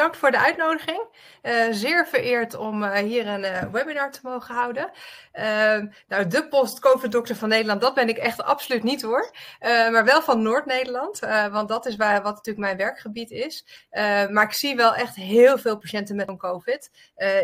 bedankt voor de uitnodiging. Uh, zeer vereerd om uh, hier een uh, webinar te mogen houden. Ehm, nou, de post-COVID-dokter van Nederland, dat ben ik echt absoluut niet hoor. maar wel van Noord-Nederland, want dat is waar, wat natuurlijk mijn werkgebied is. maar ik zie wel echt heel veel patiënten met een COVID.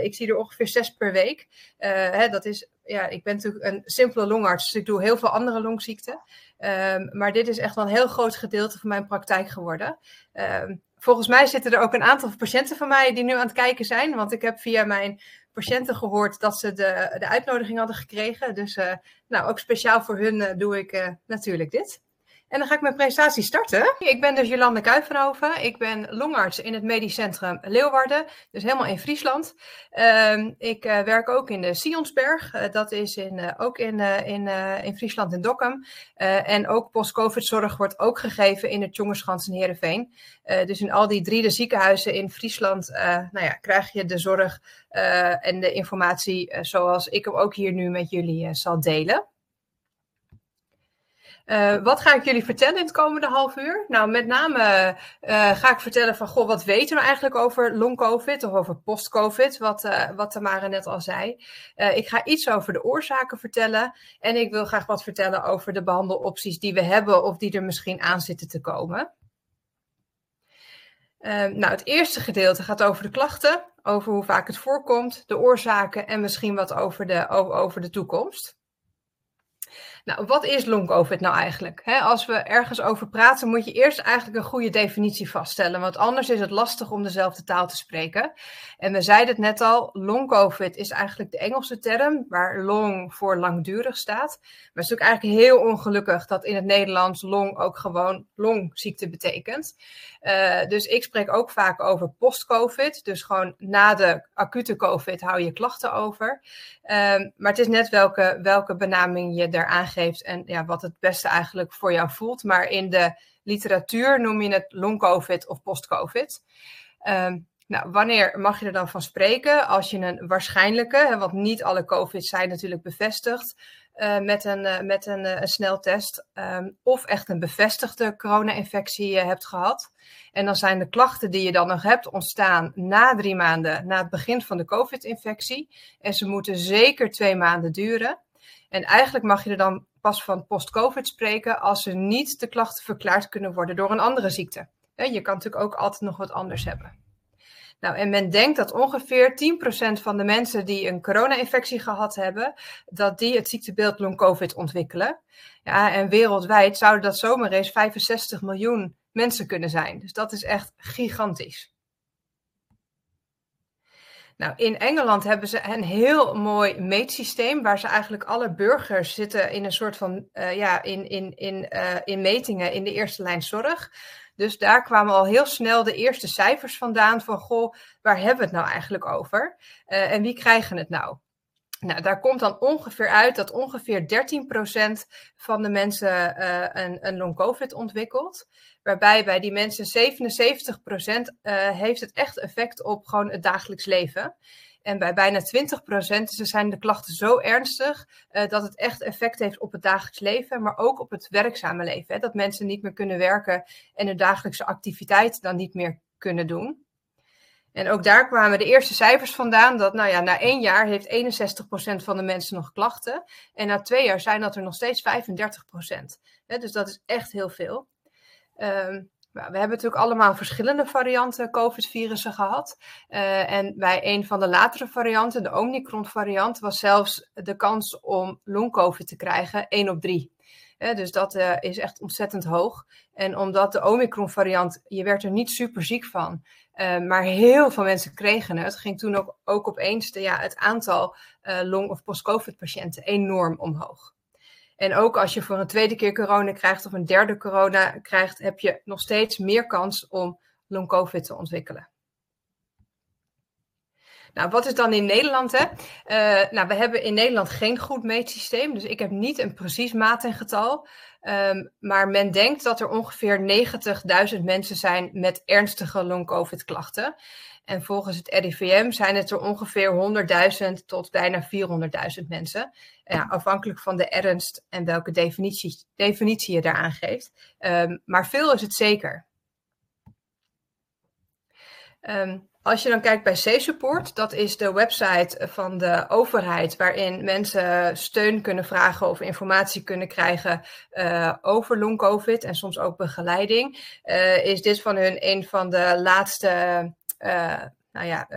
ik zie er ongeveer zes per week. Hè, dat is, ja, ik ben natuurlijk een simpele longarts, dus ik doe heel veel andere longziekten. Um, maar dit is echt wel een heel groot gedeelte van mijn praktijk geworden. Um, volgens mij zitten er ook een aantal patiënten van mij die nu aan het kijken zijn. Want ik heb via mijn patiënten gehoord dat ze de, de uitnodiging hadden gekregen. Dus uh, nou, ook speciaal voor hun uh, doe ik uh, natuurlijk dit. En dan ga ik mijn presentatie starten. Ik ben dus Jolande Kuivenhoven. Ik ben longarts in het Medisch Centrum Leeuwarden, dus helemaal in Friesland. Uh, ik uh, werk ook in de Sionsberg, uh, dat is in, uh, ook in, in, in Friesland in Dokkum. en ook post-covid-zorg wordt ook gegeven in het Jongerschans in Heerenveen. dus in al die drie de ziekenhuizen in Friesland nou ja, krijg je de zorg en de informatie zoals ik hem ook hier nu met jullie zal delen. Uh, wat ga ik jullie vertellen in het komende half uur? Nou, met name uh, ga ik vertellen van, goh, wat weten we eigenlijk over long-covid of over post-covid, wat, uh, wat Tamara net al zei. ik ga iets over de oorzaken vertellen en ik wil graag wat vertellen over de behandelopties die we hebben of die er misschien aan zitten te komen. nou, het eerste gedeelte gaat over de klachten, over hoe vaak het voorkomt, de oorzaken en misschien wat over de, over de toekomst. Nou, wat is long-covid nou eigenlijk? als we ergens over praten, moet je eerst eigenlijk een goede definitie vaststellen, want anders is het lastig om dezelfde taal te spreken. En we zeiden het net al, long-covid is eigenlijk de Engelse term, waar long voor langdurig staat. Maar het is natuurlijk eigenlijk heel ongelukkig dat in het Nederlands long ook gewoon longziekte betekent. Uh, dus ik spreek ook vaak over post-covid, dus gewoon na de acute covid hou je klachten over. Um, maar het is net welke, welke benaming je daar geeft en ja, wat het beste eigenlijk voor jou voelt. Maar in de literatuur noem je het long-covid of post-covid. Um, nou, wanneer mag je er dan van spreken? Als je een waarschijnlijke, want niet alle COVID zijn natuurlijk bevestigd uh, met, een, uh, met een, uh, een sneltest, um, of echt een bevestigde corona-infectie hebt gehad. En dan zijn de klachten die je dan nog hebt ontstaan na drie maanden na het begin van de COVID-infectie. En ze moeten zeker twee maanden duren. En eigenlijk mag je er dan pas van post-COVID spreken als er niet de klachten verklaard kunnen worden door een andere ziekte. Je kan natuurlijk ook altijd nog wat anders hebben. Nou, en men denkt dat ongeveer 10% van de mensen die een corona-infectie gehad hebben, dat die het ziektebeeld long-covid ontwikkelen. Ja, en wereldwijd zouden dat zomaar eens 65 miljoen mensen kunnen zijn. Dus dat is echt gigantisch. Nou, in Engeland hebben ze een heel mooi meetsysteem waar ze eigenlijk alle burgers zitten in een soort van, uh, ja, in, in, in, uh, in metingen in de eerste lijn zorg. Dus daar kwamen al heel snel de eerste cijfers vandaan van, goh, waar hebben we het nou eigenlijk over? Uh, en wie krijgen het nou? Nou, daar komt dan ongeveer uit dat ongeveer 13% van de mensen uh, een, een long-covid ontwikkelt. Waarbij bij die mensen 77% uh, heeft het echt effect op gewoon het dagelijks leven. En bij bijna 20% zijn de klachten zo ernstig uh, dat het echt effect heeft op het dagelijks leven, maar ook op het werkzame leven. Hè? Dat mensen niet meer kunnen werken en hun dagelijkse activiteit dan niet meer kunnen doen. En ook daar kwamen de eerste cijfers vandaan dat nou ja, na één jaar heeft 61% van de mensen nog klachten. En na twee jaar zijn dat er nog steeds 35%. Hè? Dus dat is echt heel veel. Um, we hebben natuurlijk allemaal verschillende varianten COVID-virussen gehad. Uh, en bij een van de latere varianten, de Omicron-variant, was zelfs de kans om long-COVID te krijgen 1 op 3. Uh, dus dat uh, is echt ontzettend hoog. En omdat de Omicron-variant, je werd er niet super ziek van, maar heel veel mensen kregen het, ging toen ook, ook opeens de, ja, het aantal long- of post-COVID-patiënten enorm omhoog. En ook als je voor een tweede keer corona krijgt of een derde corona krijgt, heb je nog steeds meer kans om long COVID te ontwikkelen. Nou, wat is dan in Nederland? Hè? Uh, nou, we hebben in Nederland geen goed meetsysteem, dus ik heb niet een precies maat en getal. Um, maar men denkt dat er ongeveer 90.000 mensen zijn met ernstige long-covid klachten. En volgens het RIVM zijn het er ongeveer 100.000 tot bijna 400.000 mensen. Ja, afhankelijk van de ernst en welke definitie, definitie je daaraan geeft. Um, maar veel is het zeker. Ehm, als je dan kijkt bij C-Support, dat is de website van de overheid waarin mensen steun kunnen vragen of informatie kunnen krijgen uh, over long-covid en soms ook begeleiding, uh, is dit van hun een van de laatste uh, nou ja,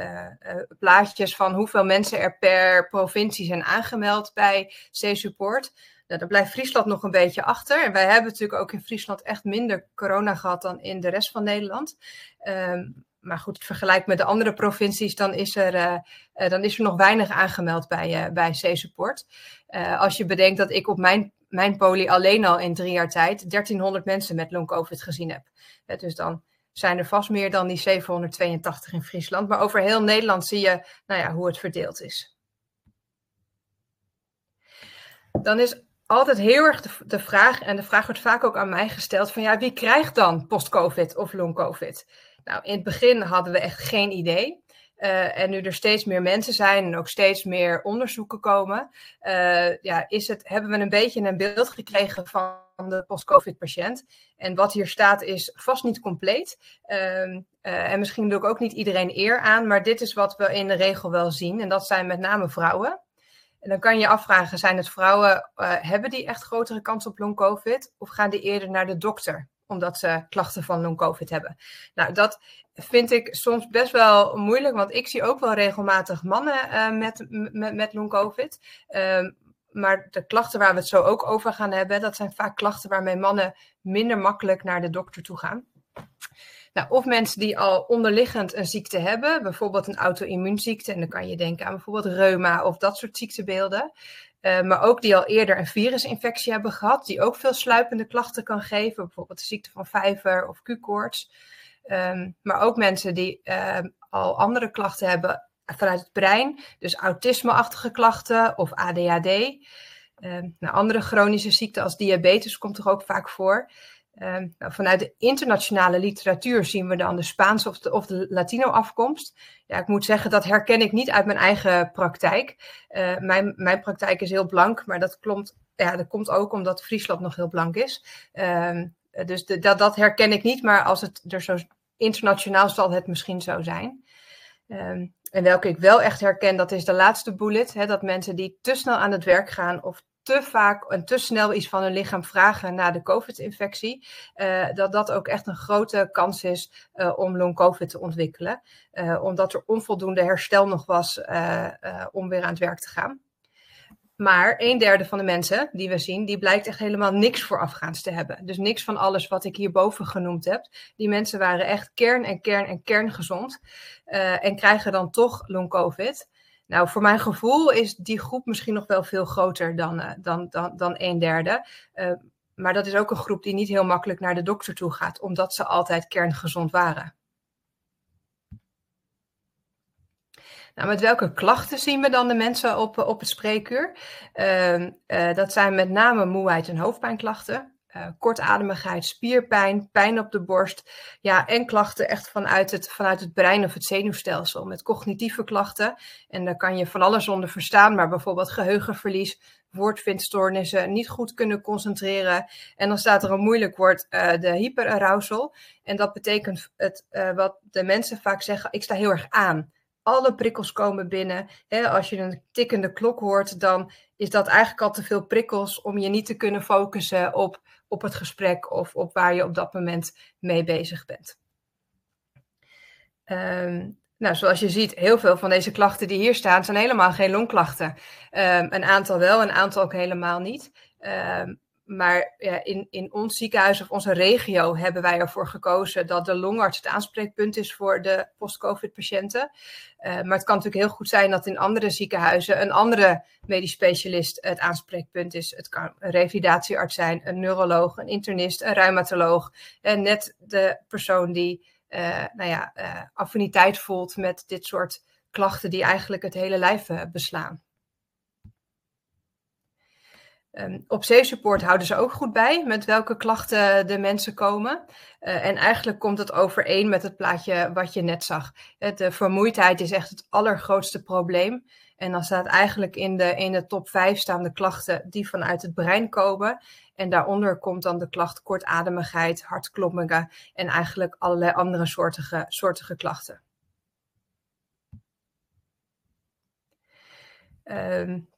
plaatjes van hoeveel mensen er per provincie zijn aangemeld bij C-Support. Nou, daar blijft Friesland nog een beetje achter. En wij hebben natuurlijk ook in Friesland echt minder corona gehad dan in de rest van Nederland. Um, maar goed, vergelijk met de andere provincies, dan is er, uh, uh, dan is er nog weinig aangemeld bij, uh, bij C-Support. als je bedenkt dat ik op mijn, mijn poli alleen al in drie jaar tijd 1300 mensen met long-covid gezien heb. dus dan zijn er vast meer dan die 782 in Friesland. Maar over heel Nederland zie je nou ja, hoe het verdeeld is. Dan is altijd heel erg de, de, vraag, en de vraag wordt vaak ook aan mij gesteld, van ja, wie krijgt dan post-covid of long-covid? Nou, in het begin hadden we echt geen idee. Uh, en nu er steeds meer mensen zijn en ook steeds meer onderzoeken komen, uh, ja, is het, hebben we een beetje een beeld gekregen van de post-COVID-patiënt. En wat hier staat is vast niet compleet. Uh, en misschien doe ik ook niet iedereen eer aan, maar dit is wat we in de regel wel zien. En dat zijn met name vrouwen. En dan kan je afvragen, zijn het vrouwen, hebben die echt grotere kans op long-COVID? Of gaan die eerder naar de dokter? Omdat ze klachten van long-covid hebben. Nou, dat vind ik soms best wel moeilijk, want ik zie ook wel regelmatig mannen uh, met, met, met long-covid. Uh, maar de klachten waar we het zo ook over gaan hebben, dat zijn vaak klachten waarmee mannen minder makkelijk naar de dokter toe gaan. Nou, of mensen die al onderliggend een ziekte hebben, bijvoorbeeld een auto-immuunziekte, en dan kan je denken aan bijvoorbeeld reuma of dat soort ziektebeelden. Uh, maar ook die al eerder een virusinfectie hebben gehad, die ook veel sluipende klachten kan geven, bijvoorbeeld de ziekte van vijver of Q-koorts. Um, maar ook mensen die uh, al andere klachten hebben vanuit het brein, dus autisme-achtige klachten of ADHD. Um, ehm, nou, andere chronische ziekten als diabetes komt toch ook vaak voor. Um, nou, vanuit de internationale literatuur zien we dan de Spaanse of de, Latino-afkomst. Ja, ik moet zeggen, dat herken ik niet uit mijn eigen praktijk. Uh, mijn, mijn praktijk is heel blank, maar dat, klopt, ja, dat komt ook omdat Friesland nog heel blank is. Um, dus dat, dat herken ik niet, maar als het er zo internationaal zal het misschien zo zijn. Um, en welke ik wel echt herken, dat is de laatste bullet. Hè, dat mensen die te snel aan het werk gaan of te vaak en te snel iets van hun lichaam vragen na de COVID-infectie, uh, dat dat ook echt een grote kans is uh, om long-COVID te ontwikkelen. Uh, omdat er onvoldoende herstel nog was om weer aan het werk te gaan. Maar een derde van de mensen die we zien, die blijkt echt helemaal niks voorafgaans te hebben. Dus niks van alles wat ik hierboven genoemd heb. Die mensen waren echt kern en kern en kerngezond. Uh, en krijgen dan toch long-covid. Nou, voor mijn gevoel is die groep misschien nog wel veel groter dan, uh, dan, dan, dan een derde. Uh, maar dat is ook een groep die niet heel makkelijk naar de dokter toe gaat, omdat ze altijd kerngezond waren. Nou, met welke klachten zien we dan de mensen op, op het spreekuur? Uh, uh, dat zijn met name moeheid en hoofdpijnklachten. Uh, kortademigheid, spierpijn, pijn op de borst. Ja, en klachten echt vanuit het, vanuit het brein of het zenuwstelsel. Met cognitieve klachten. En daar kan je van alles onder verstaan. Maar bijvoorbeeld geheugenverlies, woordvindstoornissen, niet goed kunnen concentreren. En dan staat er een moeilijk woord, uh, de hyperarousal. En dat betekent het, uh, wat de mensen vaak zeggen, ik sta heel erg aan alle prikkels komen binnen. als je een tikkende klok hoort, dan is dat eigenlijk al te veel prikkels om je niet te kunnen focussen op, op het gesprek of op waar je op dat moment mee bezig bent. Um, nou, zoals je ziet, heel veel van deze klachten die hier staan, zijn helemaal geen longklachten. Um, een aantal wel, een aantal ook helemaal niet. Um, maar ja, in, in ons ziekenhuis of onze regio hebben wij ervoor gekozen dat de longarts het aanspreekpunt is voor de post-COVID-patiënten. Uh, maar het kan natuurlijk heel goed zijn dat in andere ziekenhuizen een andere medisch specialist het aanspreekpunt is. Het kan een revalidatiearts zijn, een neuroloog, een internist, een reumatoloog. En net de persoon die uh, nou ja, uh, affiniteit voelt met dit soort klachten die eigenlijk het hele lijf beslaan. Um, op Zeesupport houden ze ook goed bij met welke klachten de mensen komen. Eh, en eigenlijk komt het overeen met het plaatje wat je net zag. Het, de vermoeidheid is echt het allergrootste probleem. En dan staat eigenlijk in de, in de top 5 staan de klachten die vanuit het brein komen. En daaronder komt dan de klacht kortademigheid, hartkloppingen en eigenlijk allerlei andere soortige, soortige klachten. Um,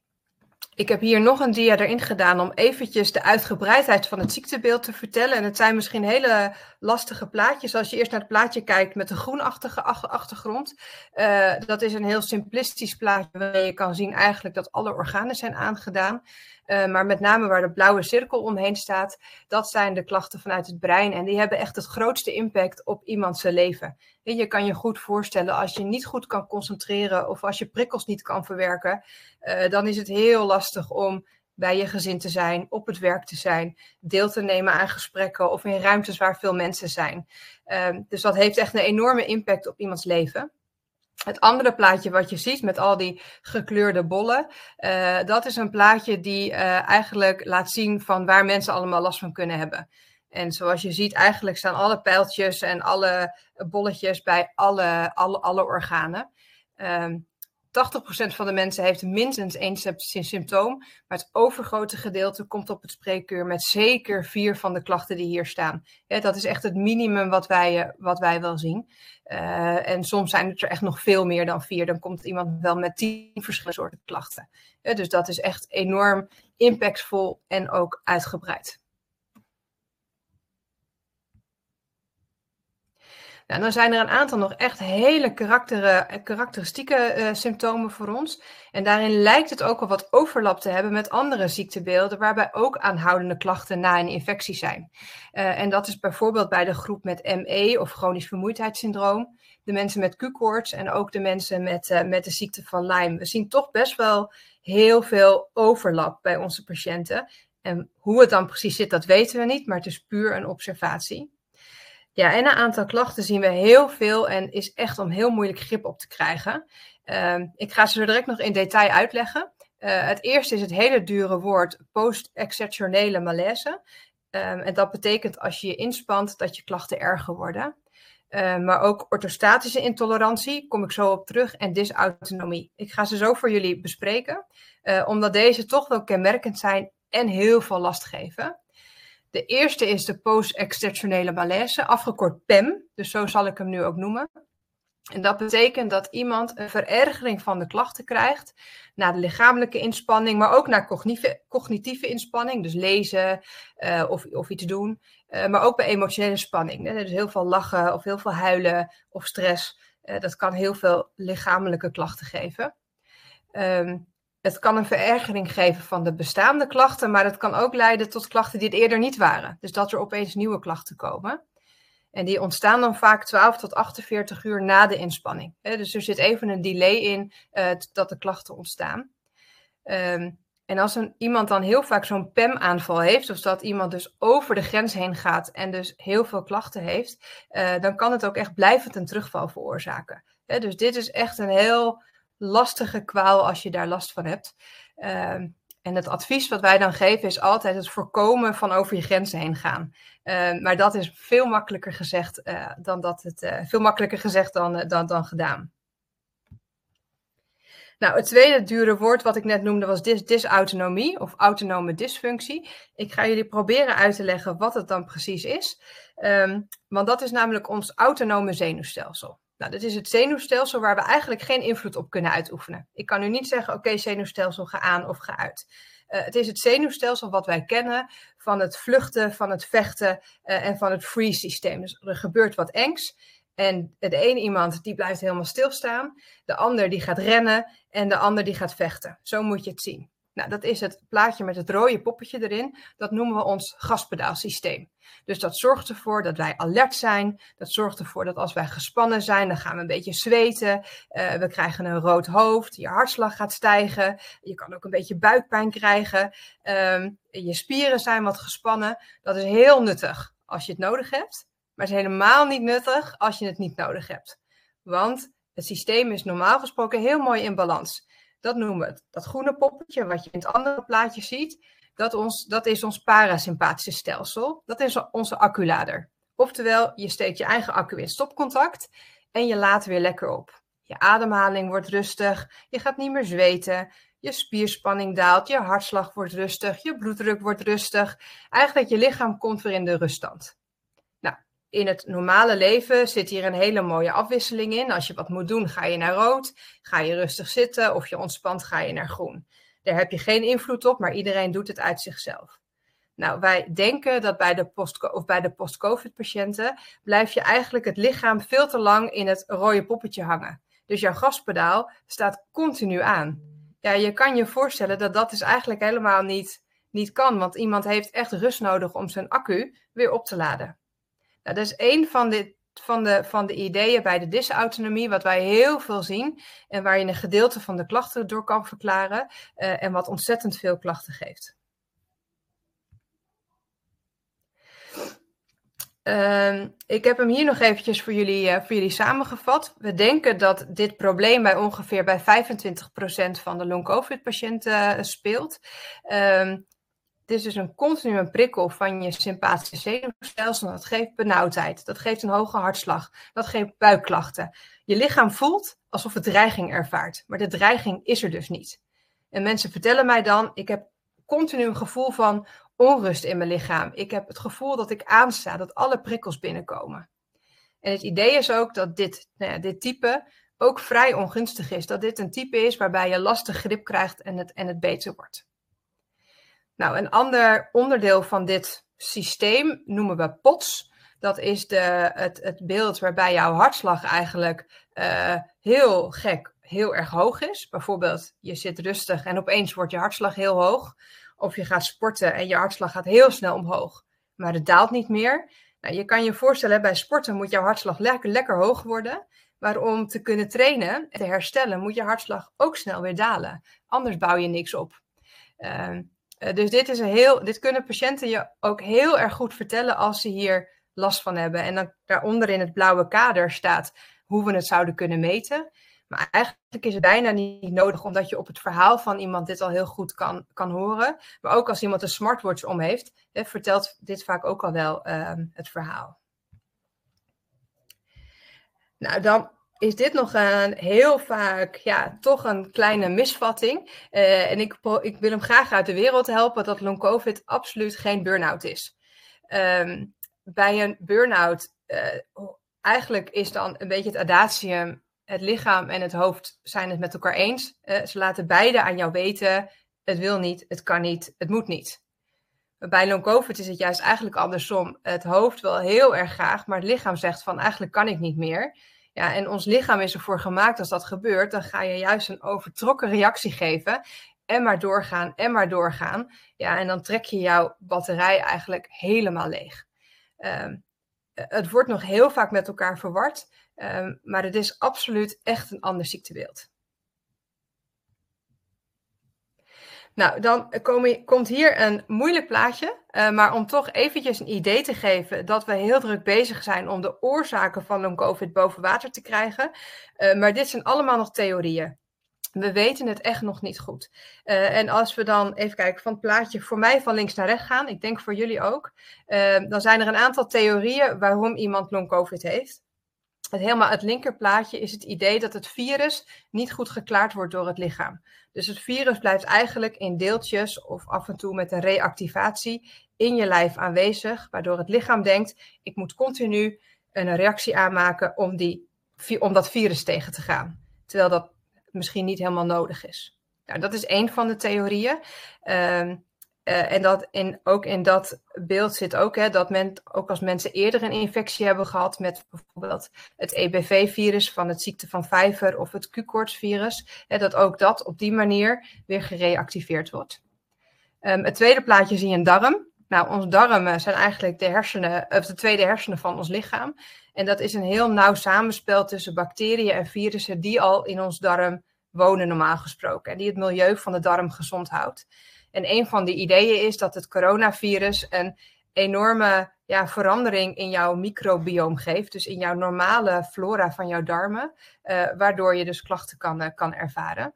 ik heb hier nog een dia erin gedaan om eventjes de uitgebreidheid van het ziektebeeld te vertellen. En het zijn misschien hele lastige plaatjes. Als je eerst naar het plaatje kijkt met een groenachtige achtergrond. Uh, dat is een heel simplistisch plaatje waarin je kan zien eigenlijk dat alle organen zijn aangedaan. Uh, maar met name waar de blauwe cirkel omheen staat, dat zijn de klachten vanuit het brein. En die hebben echt het grootste impact op iemands leven. Je kan je goed voorstellen, als je niet goed kan concentreren of als je prikkels niet kan verwerken, uh, dan is het heel lastig om bij je gezin te zijn, op het werk te zijn, deel te nemen aan gesprekken of in ruimtes waar veel mensen zijn. Uh, dus dat heeft echt een enorme impact op iemands leven. Het andere plaatje wat je ziet met al die gekleurde bollen, uh, dat is een plaatje die uh, eigenlijk laat zien van waar mensen allemaal last van kunnen hebben. En zoals je ziet, eigenlijk staan alle pijltjes en alle bolletjes bij alle, alle, alle organen. Um, 80% van de mensen heeft minstens één symptoom, maar het overgrote gedeelte komt op het spreekuur met zeker vier van de klachten die hier staan. Dat is echt het minimum wat wij, eh, wat wij wel zien. Uh, en soms zijn het er echt nog veel meer dan vier. Dan komt iemand wel met tien verschillende soorten klachten. Dus dat is echt enorm impactvol en ook uitgebreid. En dan zijn er een aantal nog echt hele karakteristieke uh, symptomen voor ons. En daarin lijkt het ook al wat overlap te hebben met andere ziektebeelden, waarbij ook aanhoudende klachten na een infectie zijn. Uh, en dat is bijvoorbeeld bij de groep met ME of chronisch vermoeidheidssyndroom, de mensen met Q-koorts en ook de mensen met, met de ziekte van Lyme. We zien toch best wel heel veel overlap bij onze patiënten. En hoe het dan precies zit, dat weten we niet, maar het is puur een observatie. Ja, en een aantal klachten zien we heel veel en is echt om heel moeilijk grip op te krijgen. Uh, ik ga ze zo direct nog in detail uitleggen. Uh, het eerste is het hele dure woord post-exceptionele malaise. Um, en dat betekent als je je inspant dat je klachten erger worden. Uh, maar ook orthostatische intolerantie, kom ik zo op terug, en dysautonomie. Ik ga ze zo voor jullie bespreken, uh, omdat deze toch wel kenmerkend zijn en heel veel last geven. De eerste is de post-exceptionele malaise, afgekort PEM, dus zo zal ik hem nu ook noemen. En dat betekent dat iemand een verergering van de klachten krijgt na de lichamelijke inspanning, maar ook naar cognitieve, cognitieve inspanning, dus lezen uh, of, of iets doen, uh, maar ook bij emotionele spanning. Hè? Dus heel veel lachen of heel veel huilen of stress, uh, dat kan heel veel lichamelijke klachten geven. Um, het kan een verergering geven van de bestaande klachten, maar het kan ook leiden tot klachten die het eerder niet waren. Dus dat er opeens nieuwe klachten komen. En die ontstaan dan vaak 12 tot 48 uur na de inspanning. Dus er zit even een delay in uh, dat de klachten ontstaan. Um, en als een, iemand dan heel vaak zo'n PEM-aanval heeft, of dat iemand dus over de grens heen gaat en dus heel veel klachten heeft, uh, dan kan het ook echt blijvend een terugval veroorzaken. dus dit is echt een heel lastige kwaal als je daar last van hebt. Uh, en het advies wat wij dan geven is altijd het voorkomen van over je grenzen heen gaan. Uh, maar dat is veel makkelijker gezegd uh, dan dat het uh, veel makkelijker gezegd dan, eh, dan, dan gedaan. Nou, het tweede dure woord wat ik net noemde was dis dysautonomie of autonome dysfunctie. Ik ga jullie proberen uit te leggen wat het dan precies is. Um, want dat is namelijk ons autonome zenuwstelsel. Nou, dat is het zenuwstelsel waar we eigenlijk geen invloed op kunnen uitoefenen. Ik kan nu niet zeggen, oké, zenuwstelsel, ga aan of ga uit. Uh, het is het zenuwstelsel wat wij kennen van het vluchten, van het vechten uh, en van het freeze systeem. Dus er gebeurt wat engs en de ene iemand die blijft helemaal stilstaan, de ander die gaat rennen en de ander die gaat vechten. Zo moet je het zien. Nou, dat is het plaatje met het rode poppetje erin. Dat noemen we ons gaspedaalsysteem. Dus dat zorgt ervoor dat wij alert zijn. Dat zorgt ervoor dat als wij gespannen zijn, dan gaan we een beetje zweten. Uh, we krijgen een rood hoofd. Je hartslag gaat stijgen. Je kan ook een beetje buikpijn krijgen. Um, je spieren zijn wat gespannen. Dat is heel nuttig als je het nodig hebt. Maar het is helemaal niet nuttig als je het niet nodig hebt. Want het systeem is normaal gesproken heel mooi in balans. Dat noemen we het. Dat groene poppetje, wat je in het andere plaatje ziet, dat, ons, dat is ons parasympathische stelsel. Dat is onze acculader. Oftewel, je steekt je eigen accu in stopcontact en je laat weer lekker op. Je ademhaling wordt rustig, je gaat niet meer zweten, je spierspanning daalt, je hartslag wordt rustig, je bloeddruk wordt rustig. Eigenlijk je lichaam komt weer in de ruststand. In het normale leven zit hier een hele mooie afwisseling in. Als je wat moet doen, ga je naar rood. Ga je rustig zitten of je ontspant, ga je naar groen. Daar heb je geen invloed op, maar iedereen doet het uit zichzelf. Nou, wij denken dat bij de post- of bij de post-COVID-patiënten blijf je eigenlijk het lichaam veel te lang in het rode poppetje hangen. Dus jouw gaspedaal staat continu aan. Ja, je kan je voorstellen dat dat dus eigenlijk helemaal niet, niet kan, want iemand heeft echt rust nodig om zijn accu weer op te laden. Dat is één van de, van, de, van de ideeën bij de dysautonomie, wat wij heel veel zien en waar je een gedeelte van de klachten door kan verklaren uh, en wat ontzettend veel klachten geeft. Uh, ik heb hem hier nog eventjes voor jullie, uh, voor jullie samengevat. We denken dat dit probleem bij ongeveer bij 25% van de long-covid-patiënten uh, speelt. Uh, het is dus een continue prikkel van je sympathische zenuwstelsel. Dat geeft benauwdheid, dat geeft een hoge hartslag, dat geeft buikklachten. Je lichaam voelt alsof het dreiging ervaart, maar de dreiging is er dus niet. En mensen vertellen mij dan, ik heb continu een gevoel van onrust in mijn lichaam. Ik heb het gevoel dat ik aansta, dat alle prikkels binnenkomen. En het idee is ook dat dit, nou ja, dit type ook vrij ongunstig is. Dat dit een type is waarbij je lastig grip krijgt en het, en het beter wordt. Nou, een ander onderdeel van dit systeem noemen we POTS. Dat is de, het, het beeld waarbij jouw hartslag eigenlijk uh, heel gek, heel erg hoog is. Bijvoorbeeld, je zit rustig en opeens wordt je hartslag heel hoog. Of je gaat sporten en je hartslag gaat heel snel omhoog, maar het daalt niet meer. Nou, je kan je voorstellen, bij sporten moet jouw hartslag lekker, lekker hoog worden. Maar om te kunnen trainen en te herstellen, moet je hartslag ook snel weer dalen. Anders bouw je niks op. Uh, dus dit, is een heel, dit kunnen patiënten je ook heel erg goed vertellen als ze hier last van hebben. En dan daaronder in het blauwe kader staat hoe we het zouden kunnen meten. Maar eigenlijk is het bijna niet nodig, omdat je op het verhaal van iemand dit al heel goed kan, kan horen. Maar ook als iemand een smartwatch om heeft, hè, vertelt dit vaak ook al wel uh, het verhaal. Nou, dan is dit nog een heel vaak, ja, toch een kleine misvatting. Uh, en ik, ik wil hem graag uit de wereld helpen dat long COVID absoluut geen burn-out is. Um, bij een burn-out, uh, eigenlijk is dan een beetje het adatium het lichaam en het hoofd zijn het met elkaar eens. Uh, ze laten beide aan jou weten, het wil niet, het kan niet, het moet niet. Bij long COVID is het juist eigenlijk andersom. Het hoofd wil heel erg graag, maar het lichaam zegt van eigenlijk kan ik niet meer. Ja, en ons lichaam is ervoor gemaakt als dat gebeurt, dan ga je juist een overtrokken reactie geven en maar doorgaan en maar doorgaan. Ja, en dan trek je jouw batterij eigenlijk helemaal leeg. Uh, het wordt nog heel vaak met elkaar verward. Um, maar het is absoluut echt een ander ziektebeeld. Nou, dan kom, komt hier een moeilijk plaatje. Uh, maar om toch eventjes een idee te geven dat we heel druk bezig zijn om de oorzaken van long COVID boven water te krijgen. Uh, maar dit zijn allemaal nog theorieën. We weten het echt nog niet goed. Uh, en als we dan even kijken van het plaatje voor mij van links naar rechts gaan, ik denk voor jullie ook, dan zijn er een aantal theorieën waarom iemand long COVID heeft. Helemaal het linkerplaatje is het idee dat het virus niet goed geklaard wordt door het lichaam. Dus het virus blijft eigenlijk in deeltjes of af en toe met een reactivatie in je lijf aanwezig, waardoor het lichaam denkt: ik moet continu een reactie aanmaken om, die, om dat virus tegen te gaan. Terwijl dat misschien niet helemaal nodig is. Nou, dat is één van de theorieën. Um, uh, en dat in, ook in dat beeld zit ook hè, dat men, ook als mensen eerder een infectie hebben gehad met bijvoorbeeld het EBV-virus van het ziekte van vijver of het Q-koortsvirus, dat ook dat op die manier weer gereactiveerd wordt. Um, het tweede plaatje zie je een darm. Nou, onze darmen zijn eigenlijk de hersenen, of de tweede hersenen van ons lichaam. En dat is een heel nauw samenspel tussen bacteriën en virussen die al in ons darm wonen normaal gesproken. En die het milieu van de darm gezond houdt. En een van de ideeën is dat het coronavirus een enorme ja, verandering in jouw microbioom geeft. Dus in jouw normale flora van jouw darmen. Uh, waardoor je dus klachten kan, uh, kan ervaren.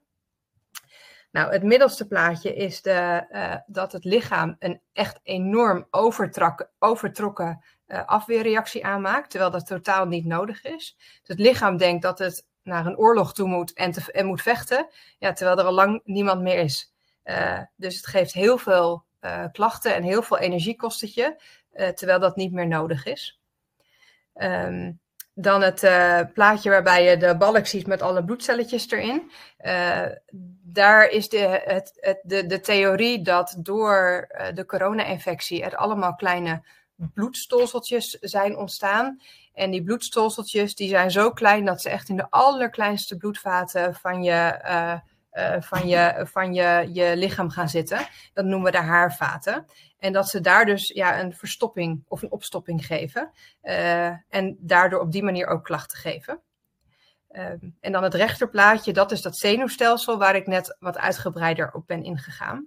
Nou, het middelste plaatje is de, uh, dat het lichaam een echt enorm overtrokken afweerreactie aanmaakt, terwijl dat totaal niet nodig is. Dus het lichaam denkt dat het naar een oorlog toe moet en, en moet vechten, ja, terwijl er al lang niemand meer is. Uh, dus het geeft heel veel uh, klachten en heel veel energiekostetje, uh, terwijl dat niet meer nodig is. Ehm, dan het plaatje waarbij je de balk ziet met alle bloedcelletjes erin. Daar is de, het, het, de, de theorie dat door de corona-infectie er allemaal kleine bloedstolseltjes zijn ontstaan. En die bloedstolseltjes die zijn zo klein dat ze echt in de allerkleinste bloedvaten van je, van je, van je, je lichaam gaan zitten. Dat noemen we de haarvaten. En dat ze daar dus ja, een verstopping of een opstopping geven. Uh, en daardoor op die manier ook klachten geven. Uh, en dan het rechterplaatje, dat is dat zenuwstelsel waar ik net wat uitgebreider op ben ingegaan.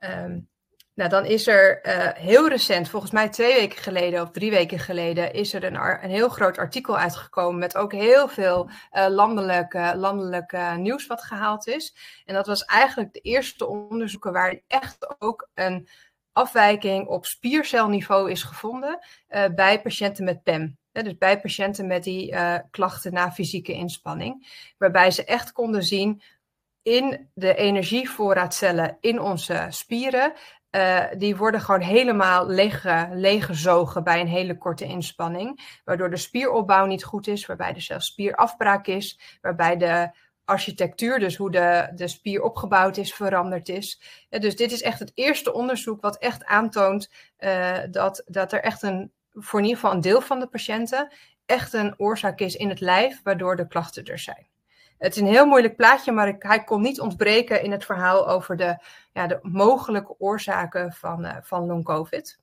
Um, nou, dan is er uh, heel recent, volgens mij twee weken geleden of drie weken geleden, is er een, een heel groot artikel uitgekomen met ook heel veel uh, landelijk, nieuws wat gehaald is. En dat was eigenlijk de eerste onderzoeken waar echt ook een afwijking op spiercelniveau is gevonden uh, bij patiënten met PEM. dus bij patiënten met die klachten na fysieke inspanning. Waarbij ze echt konden zien in de energievoorraadcellen in onze spieren uh, die worden gewoon helemaal leeg, leeggezogen bij een hele korte inspanning. Waardoor de spieropbouw niet goed is, waarbij er zelfs spierafbraak is, waarbij de architectuur, dus hoe de, de spier opgebouwd is, veranderd is. Dus dit is echt het eerste onderzoek wat echt aantoont uh, dat, dat er echt een, voor in ieder geval een deel van de patiënten, echt een oorzaak is in het lijf, waardoor de klachten er zijn. Het is een heel moeilijk plaatje, maar hij kon niet ontbreken in het verhaal over de, ja, de mogelijke oorzaken van, uh, van long-covid.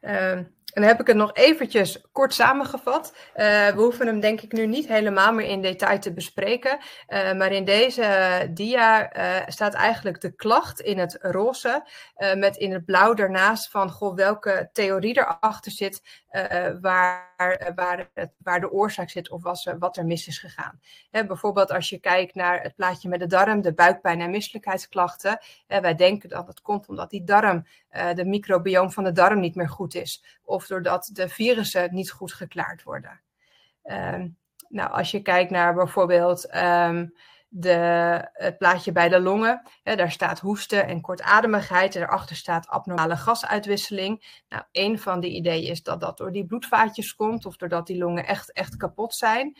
Uh, en dan heb ik het nog eventjes kort samengevat. Uh, we hoeven hem denk ik nu niet helemaal meer in detail te bespreken. Uh, maar in deze dia uh, staat eigenlijk de klacht in het roze. met in het blauw daarnaast van goh, welke theorie erachter zit. waar, waar, waar de oorzaak zit of was, wat er mis is gegaan. Hè, bijvoorbeeld als je kijkt naar het plaatje met de darm, de buikpijn en misselijkheidsklachten. wij denken dat het komt omdat die darm, de microbioom van de darm niet meer goed is. Of doordat de virussen niet goed geklaard worden. Um, nou, als je kijkt naar bijvoorbeeld um, de, het plaatje bij de longen, hè, daar staat hoesten en kortademigheid. En daarachter staat abnormale gasuitwisseling. Nou, een van de ideeën is dat dat door die bloedvaatjes komt of doordat die longen echt, echt kapot zijn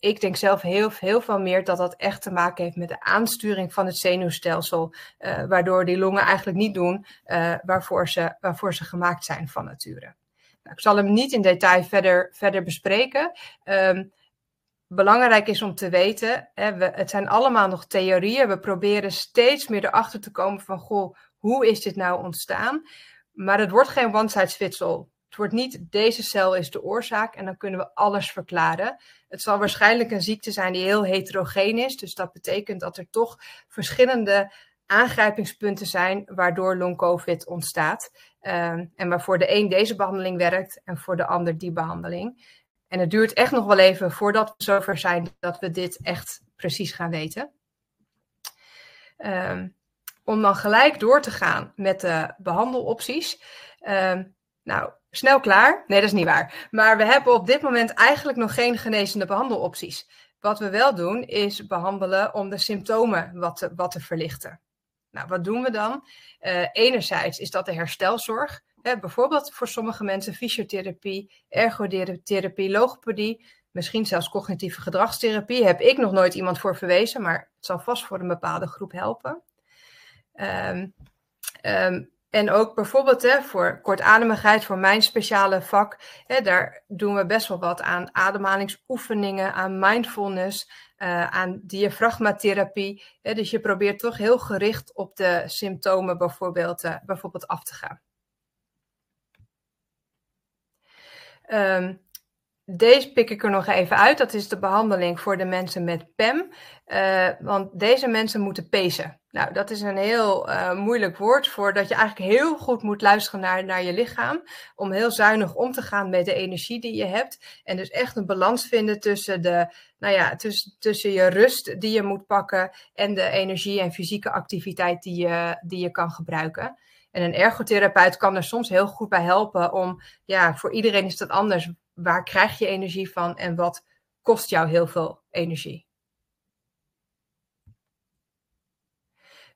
ik denk zelf heel, veel meer dat dat echt te maken heeft met de aansturing van het zenuwstelsel, uh, waardoor die longen eigenlijk niet doen uh, waarvoor, ze, waarvoor ze gemaakt zijn van nature. Nou, ik zal hem niet in detail verder, verder bespreken. Um, belangrijk is om te weten, hè, we, het zijn allemaal nog theorieën. We proberen steeds meer erachter te komen van, goh, hoe is dit nou ontstaan? Maar het wordt geen one size fits all. Het wordt niet deze cel is de oorzaak en dan kunnen we alles verklaren. Het zal waarschijnlijk een ziekte zijn die heel heterogeen is. Dus dat betekent dat er toch verschillende aangrijpingspunten zijn waardoor long-covid ontstaat. Uh, en waarvoor de een deze behandeling werkt en voor de ander die behandeling. En het duurt echt nog wel even voordat we zover zijn dat we dit echt precies gaan weten. Um, om dan gelijk door te gaan met de behandelopties. Um, nou, snel klaar. Nee, dat is niet waar. Maar we hebben op dit moment eigenlijk nog geen genezende behandelopties. Wat we wel doen, is behandelen om de symptomen wat wat te verlichten. Nou, wat doen we dan? Uh, enerzijds is dat de herstelzorg. Hè, bijvoorbeeld voor sommige mensen fysiotherapie, ergotherapie, logopedie, misschien zelfs cognitieve gedragstherapie. Heb ik nog nooit iemand voor verwezen, maar het zal vast voor een bepaalde groep helpen. Um, en ook bijvoorbeeld hè, voor kortademigheid, voor mijn speciale vak, hè, daar doen we best wel wat aan ademhalingsoefeningen, aan mindfulness, uh, aan diafragmatherapie. Hè, dus je probeert toch heel gericht op de symptomen bijvoorbeeld, uh, bijvoorbeeld af te gaan. Um, deze pik ik er nog even uit. Dat is de behandeling voor de mensen met PEM. Uh, want deze mensen moeten pezen. Nou, dat is een heel uh, moeilijk woord voor dat je eigenlijk heel goed moet luisteren naar, naar je lichaam. Om heel zuinig om te gaan met de energie die je hebt. En dus echt een balans vinden tussen, de, nou ja, tussen, tussen je rust die je moet pakken. En de energie en fysieke activiteit die je, die je kan gebruiken. En een ergotherapeut kan er soms heel goed bij helpen om, ja, voor iedereen is dat anders waar krijg je energie van en wat kost jou heel veel energie.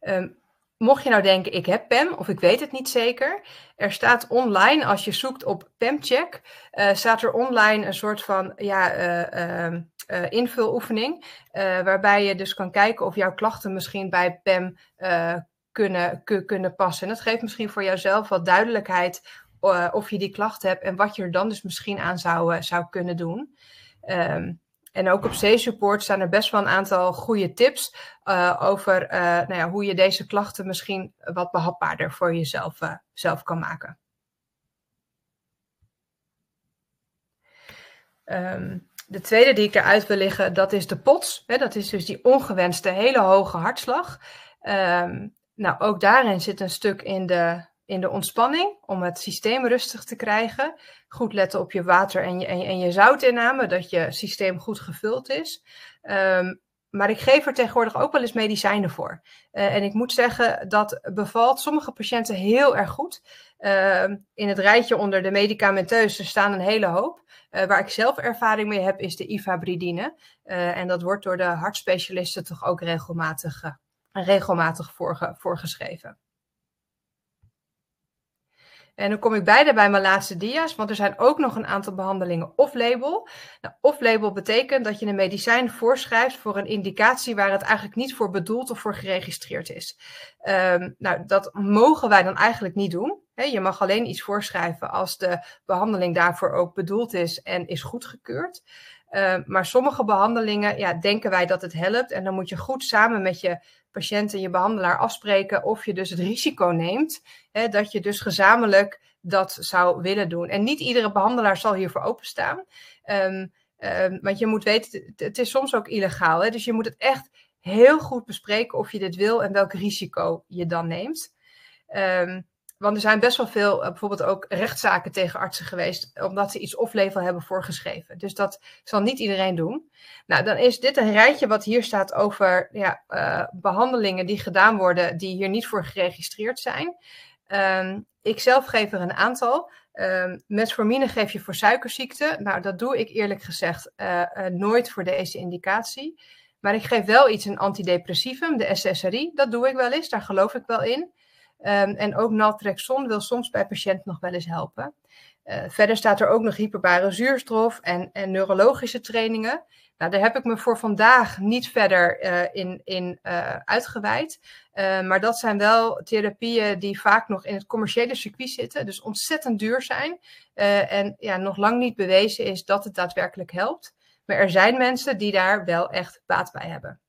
Um, mocht je nou denken, ik heb PEM of ik weet het niet zeker. Er staat online, als je zoekt op PEMcheck, uh, staat er online een soort van ja, uh, invuloefening. waarbij je dus kan kijken of jouw klachten misschien bij PEM kunnen, kunnen passen. En dat geeft misschien voor jouzelf wat duidelijkheid of je die klachten hebt en wat je er dan dus misschien aan zou, zou kunnen doen. Um, en ook op C-support staan er best wel een aantal goede tips uh, over nou ja, hoe je deze klachten misschien wat behapbaarder voor jezelf zelf kan maken. Um, de tweede die ik eruit wil liggen, dat is de POTS. Hè, dat is dus die ongewenste hele hoge hartslag. Um, nou, ook daarin zit een stuk in de in de ontspanning om het systeem rustig te krijgen. Goed letten op je water en je, en je, zoutinname, dat je systeem goed gevuld is. Um, maar ik geef er tegenwoordig ook wel eens medicijnen voor. Uh, en ik moet zeggen, dat bevalt sommige patiënten heel erg goed. Uh, in het rijtje onder de medicamenteuze staan een hele hoop. Uh, waar ik zelf ervaring mee heb, is de ivabridine. Uh, en dat wordt door de hartspecialisten toch ook regelmatig, regelmatig voorge voorgeschreven. En dan kom ik bijna bij mijn laatste dia's, want er zijn ook nog een aantal behandelingen off-label. Nou, off-label betekent dat je een medicijn voorschrijft voor een indicatie waar het eigenlijk niet voor bedoeld of voor geregistreerd is. Um, nou, dat mogen wij dan eigenlijk niet doen. je mag alleen iets voorschrijven als de behandeling daarvoor ook bedoeld is en is goedgekeurd. Uh, maar sommige behandelingen ja, denken wij dat het helpt. En dan moet je goed samen met je patiënt en je behandelaar afspreken of je dus het risico neemt hè, dat je dus gezamenlijk dat zou willen doen. En niet iedere behandelaar zal hiervoor openstaan. Um, um, want je moet weten, het is soms ook illegaal. Hè? Dus je moet het echt heel goed bespreken of je dit wil en welk risico je dan neemt. Um, want er zijn best wel veel, uh, bijvoorbeeld ook rechtszaken tegen artsen geweest, omdat ze iets off-label hebben voorgeschreven. Dus dat zal niet iedereen doen. Nou, dan is dit een rijtje wat hier staat over ja, uh, behandelingen die gedaan worden, die hier niet voor geregistreerd zijn. Um, ik zelf geef er een aantal. Um, metformine geef je voor suikerziekte. Nou, dat doe ik eerlijk gezegd uh, nooit voor deze indicatie. Maar ik geef wel iets, een antidepressivum, de SSRI. Dat doe ik wel eens, daar geloof ik wel in. Um, en ook naltrexon wil soms bij patiënten nog wel eens helpen. Uh, verder staat er ook nog hyperbare zuurstof en, en neurologische trainingen. Nou, daar heb ik me voor vandaag niet verder uh, in, in uh, uitgeweid. maar dat zijn wel therapieën die vaak nog in het commerciële circuit zitten, dus ontzettend duur zijn. en ja, nog lang niet bewezen is dat het daadwerkelijk helpt. Maar er zijn mensen die daar wel echt baat bij hebben.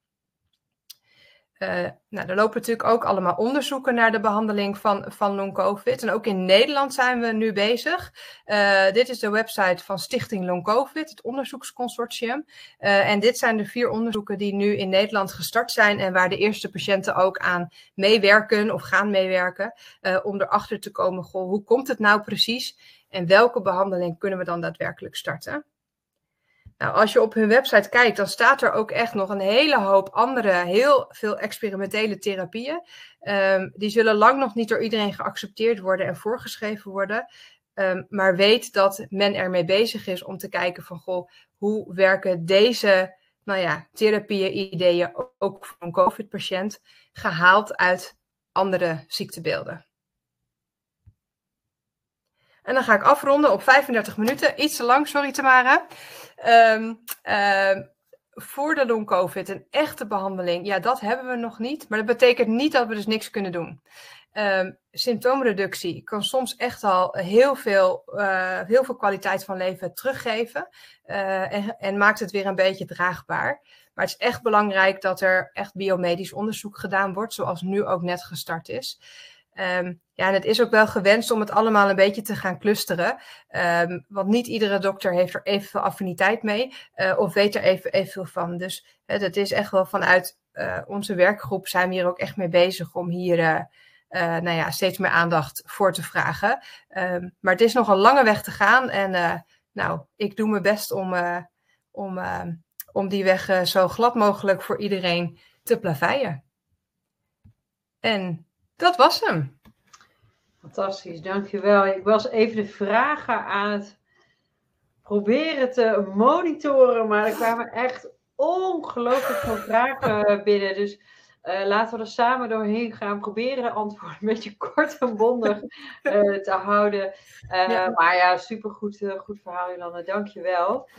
Uh, nou, er lopen natuurlijk ook allemaal onderzoeken naar de behandeling van, van long-covid. En ook in Nederland zijn we nu bezig. Uh, dit is de website van Stichting Long-covid, het onderzoeksconsortium. Uh, en dit zijn de vier onderzoeken die nu in Nederland gestart zijn en waar de eerste patiënten ook aan meewerken of gaan meewerken. om erachter te komen, goh, hoe komt het nou precies en welke behandeling kunnen we dan daadwerkelijk starten? Nou, als je op hun website kijkt, dan staat er ook echt nog een hele hoop andere, heel veel experimentele therapieën. Um, die zullen lang nog niet door iedereen geaccepteerd worden en voorgeschreven worden. Um, maar weet dat men ermee bezig is om te kijken van, goh, hoe werken deze nou ja, therapieën, ideeën ook voor een COVID-patiënt, gehaald uit andere ziektebeelden. En dan ga ik afronden op 35 minuten. Iets te lang, sorry Tamara. Um, voor de long-covid, een echte behandeling, ja, dat hebben we nog niet. Maar dat betekent niet dat we dus niks kunnen doen. Um, symptoomreductie kan soms echt al heel veel, uh, heel veel kwaliteit van leven teruggeven. Uh, en, en, maakt het weer een beetje draagbaar. Maar het is echt belangrijk dat er echt biomedisch onderzoek gedaan wordt, zoals nu ook net gestart is. Um, ja, en het is ook wel gewenst om het allemaal een beetje te gaan clusteren. Um, want niet iedere dokter heeft er evenveel affiniteit mee uh, of weet er even, evenveel van. Dus uh, dat is echt wel vanuit uh, onze werkgroep zijn we hier ook echt mee bezig om hier nou ja, steeds meer aandacht voor te vragen. Um, maar het is nog een lange weg te gaan en nou, ik doe mijn best om, om, om die weg zo glad mogelijk voor iedereen te plaveien. En dat was hem. Fantastisch, dankjewel. Ik was even de vragen aan het proberen te monitoren, maar er kwamen echt ongelooflijk veel vragen binnen. Dus Uh, laten we er samen doorheen gaan. Proberen de antwoorden een beetje kort en bondig uh, te houden. Uh, ja. Maar ja, supergoed goed verhaal, Jolanda. Dankjewel.